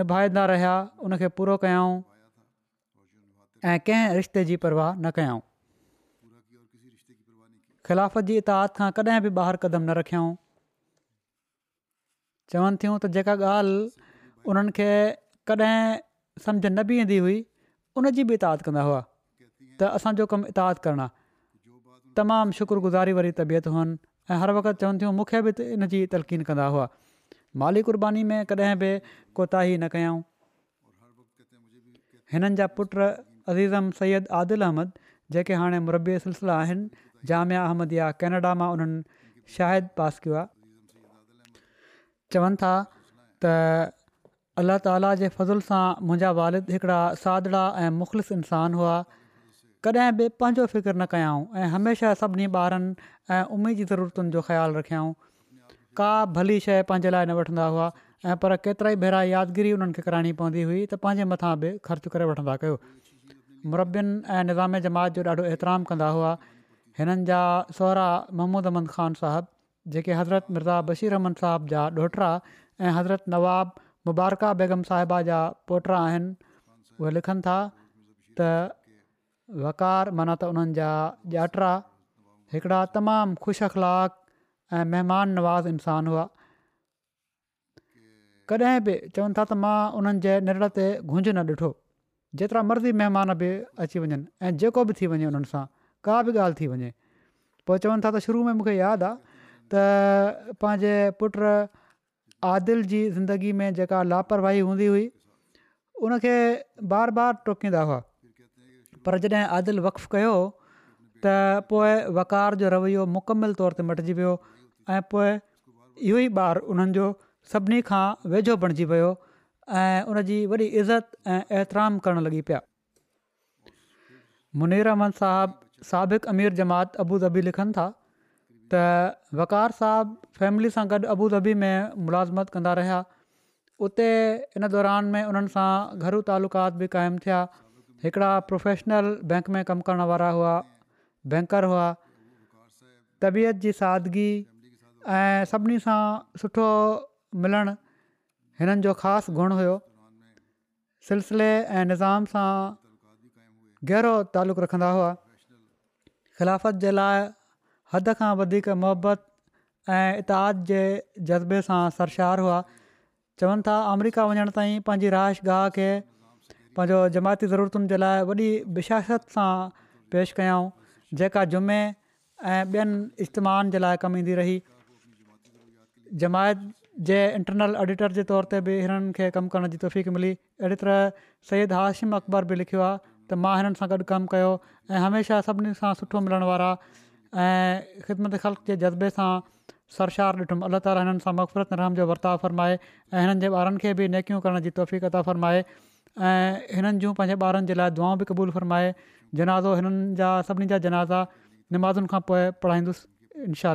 निभाईंदा रहिया उनखे पूरो कयाऊं ऐं कंहिं रिश्ते जी परवाह न कयाऊं ख़िलाफ़त जी इताद खां कॾहिं बि ॿाहिरि क़दम न रखियऊं चवनि थियूं त जेका ॻाल्हि उन्हनि खे कॾहिं सम्झि न बि ईंदी हुई उनजी बि इताद कंदा हुआ त असांजो कमु इताद करणु आहे तमामु शुक्रगुज़ारी वारी तबियत हुअनि ऐं हर वक़्तु चवनि थियूं मूंखे बि त इनजी तलक़ीन कंदा हुआ माली कुर्बानी में कॾहिं बि कोताही न कयऊं हिननि जा पुट अज़ीज़म सैद आदिल अहमद जेके हाणे मुरबी सिलसिला आहिनि जामिया अहमद या कैनेडा मां उन्हनि शायदि पास कयो आहे चवनि था त अलाह ताला जे फज़ुल सां मुंहिंजा वालिद हिकिड़ा सादड़ा ऐं मुख़लिस इंसान हुआ कॾहिं बि पंहिंजो फ़िक्र न कयाऊं ऐं हमेशह सभिनी ॿारनि ऐं उमेद जी ज़रूरतुनि जो ख़्यालु रखियाऊं का भली शइ पंहिंजे लाइ न वठंदा हुआ ऐं पर केतिरा ई भेरा यादगिरी उन्हनि खे कराइणी पवंदी हुई त पंहिंजे मथां बि ख़र्चु करे वठंदा कयो मुरबियुनि ऐं निज़ाम जमात जो ॾाढो एतिराम कंदा हुआ हिननि जा सहुरा ख़ान जेके हज़रत मिर्ज़ा बशीर रहमन साहिब जा ॾोठड़ा ऐं हज़रत नवाब मुबारका बेगम साहिबा जा पोटा आहिनि उहे लिखनि था त वकार माना त उन्हनि जा ॼाटा हिकिड़ा तमामु ख़ुशि अख़लाक ऐं महिमान नवाज़ इंसान हुआ कॾहिं बि चवनि था त मां उन्हनि जे निणयर ते गुंज न ॾिठो जेतिरा मर्ज़ी महिमान बि अची वञनि ऐं जेको बि थी वञे उन्हनि सां का बि ॻाल्हि थी वञे पोइ चवनि था त शुरू में मूंखे यादि आहे त पंहिंजे पुट आदिल जी ज़िंदगी में जेका लापरवाही हूंदी हुई उनखे बार बार टोकींदा हुआ पर जॾहिं आदिल वक़फ़ु कयो त पोइ वकार जो रवैयो मुकमल तौर ते मटिजी वियो ऐं पोइ इहो ई ॿारु उन्हनि जो सभिनी खां वेझो बणजी वियो ऐं उन जी वॾी इज़त ऐं एतराम करणु लॻी पिया मुनीर अहमद साहबु साबिक़ु अमीर जमात अबू अबूज़बी लिखनि था त वकार साहब फैमिली सां गॾु अबूधी में मुलाज़मत कंदा रहिया उते इन दौरान में उन्हनि सां घरु तालुकात बि क़ाइमु थिया हिकिड़ा प्रोफेशनल बैंक में कमु करण वारा हुआ बैंकर हुआ तबियत जी सादगी ऐं सभिनी सां सुठो मिलणु हिननि जो ख़ासि गुण हुओ सिलसिले ऐं निज़ाम सां गहिरो तालुक़ु रखंदा हुआ ख़िलाफ़त जे लाइ हद खां वधीक मुहबत ऐं इताद जे जज़्बे सां सरशार हुआ चवनि था अमरीका वञण ताईं पंहिंजी राश गाह खे पंहिंजो जमायती ज़रूरतुनि जे लाइ वॾी बिशासत सां पेश कयऊं जेका जुमे ऐं ॿियनि इज्तमाउनि जे लाइ कमु ईंदी रही जमायत जे इंटरनल ऑडिटर जे तौर ते बि हिननि खे कमु करण जी तोफ़ीक मिली एडिटर सईद हाशिम अकबर बि लिखियो आहे त मां हिननि सां गॾु कमु कयो ऐं हमेशह सभिनी सां सुठो ऐं ख़िदमत ख़लक़ जे जज़्बे सां सरशार ॾिठुमि अलाह ताला हिननि सां मक़फ़रत जो वर्ताव फ़रमाए ऐं हिननि जे ॿारनि खे बि नेकियूं करण जी फ़रमाए ऐं हिननि जूं पंहिंजे ॿारनि जे लाइ दुआऊं बि क़बूल फ़रमाए जनाज़ो हिननि जा सभिनी जा जनाज़ा नमाज़ुनि खां पोइ पढ़ाईंदुसि इनशा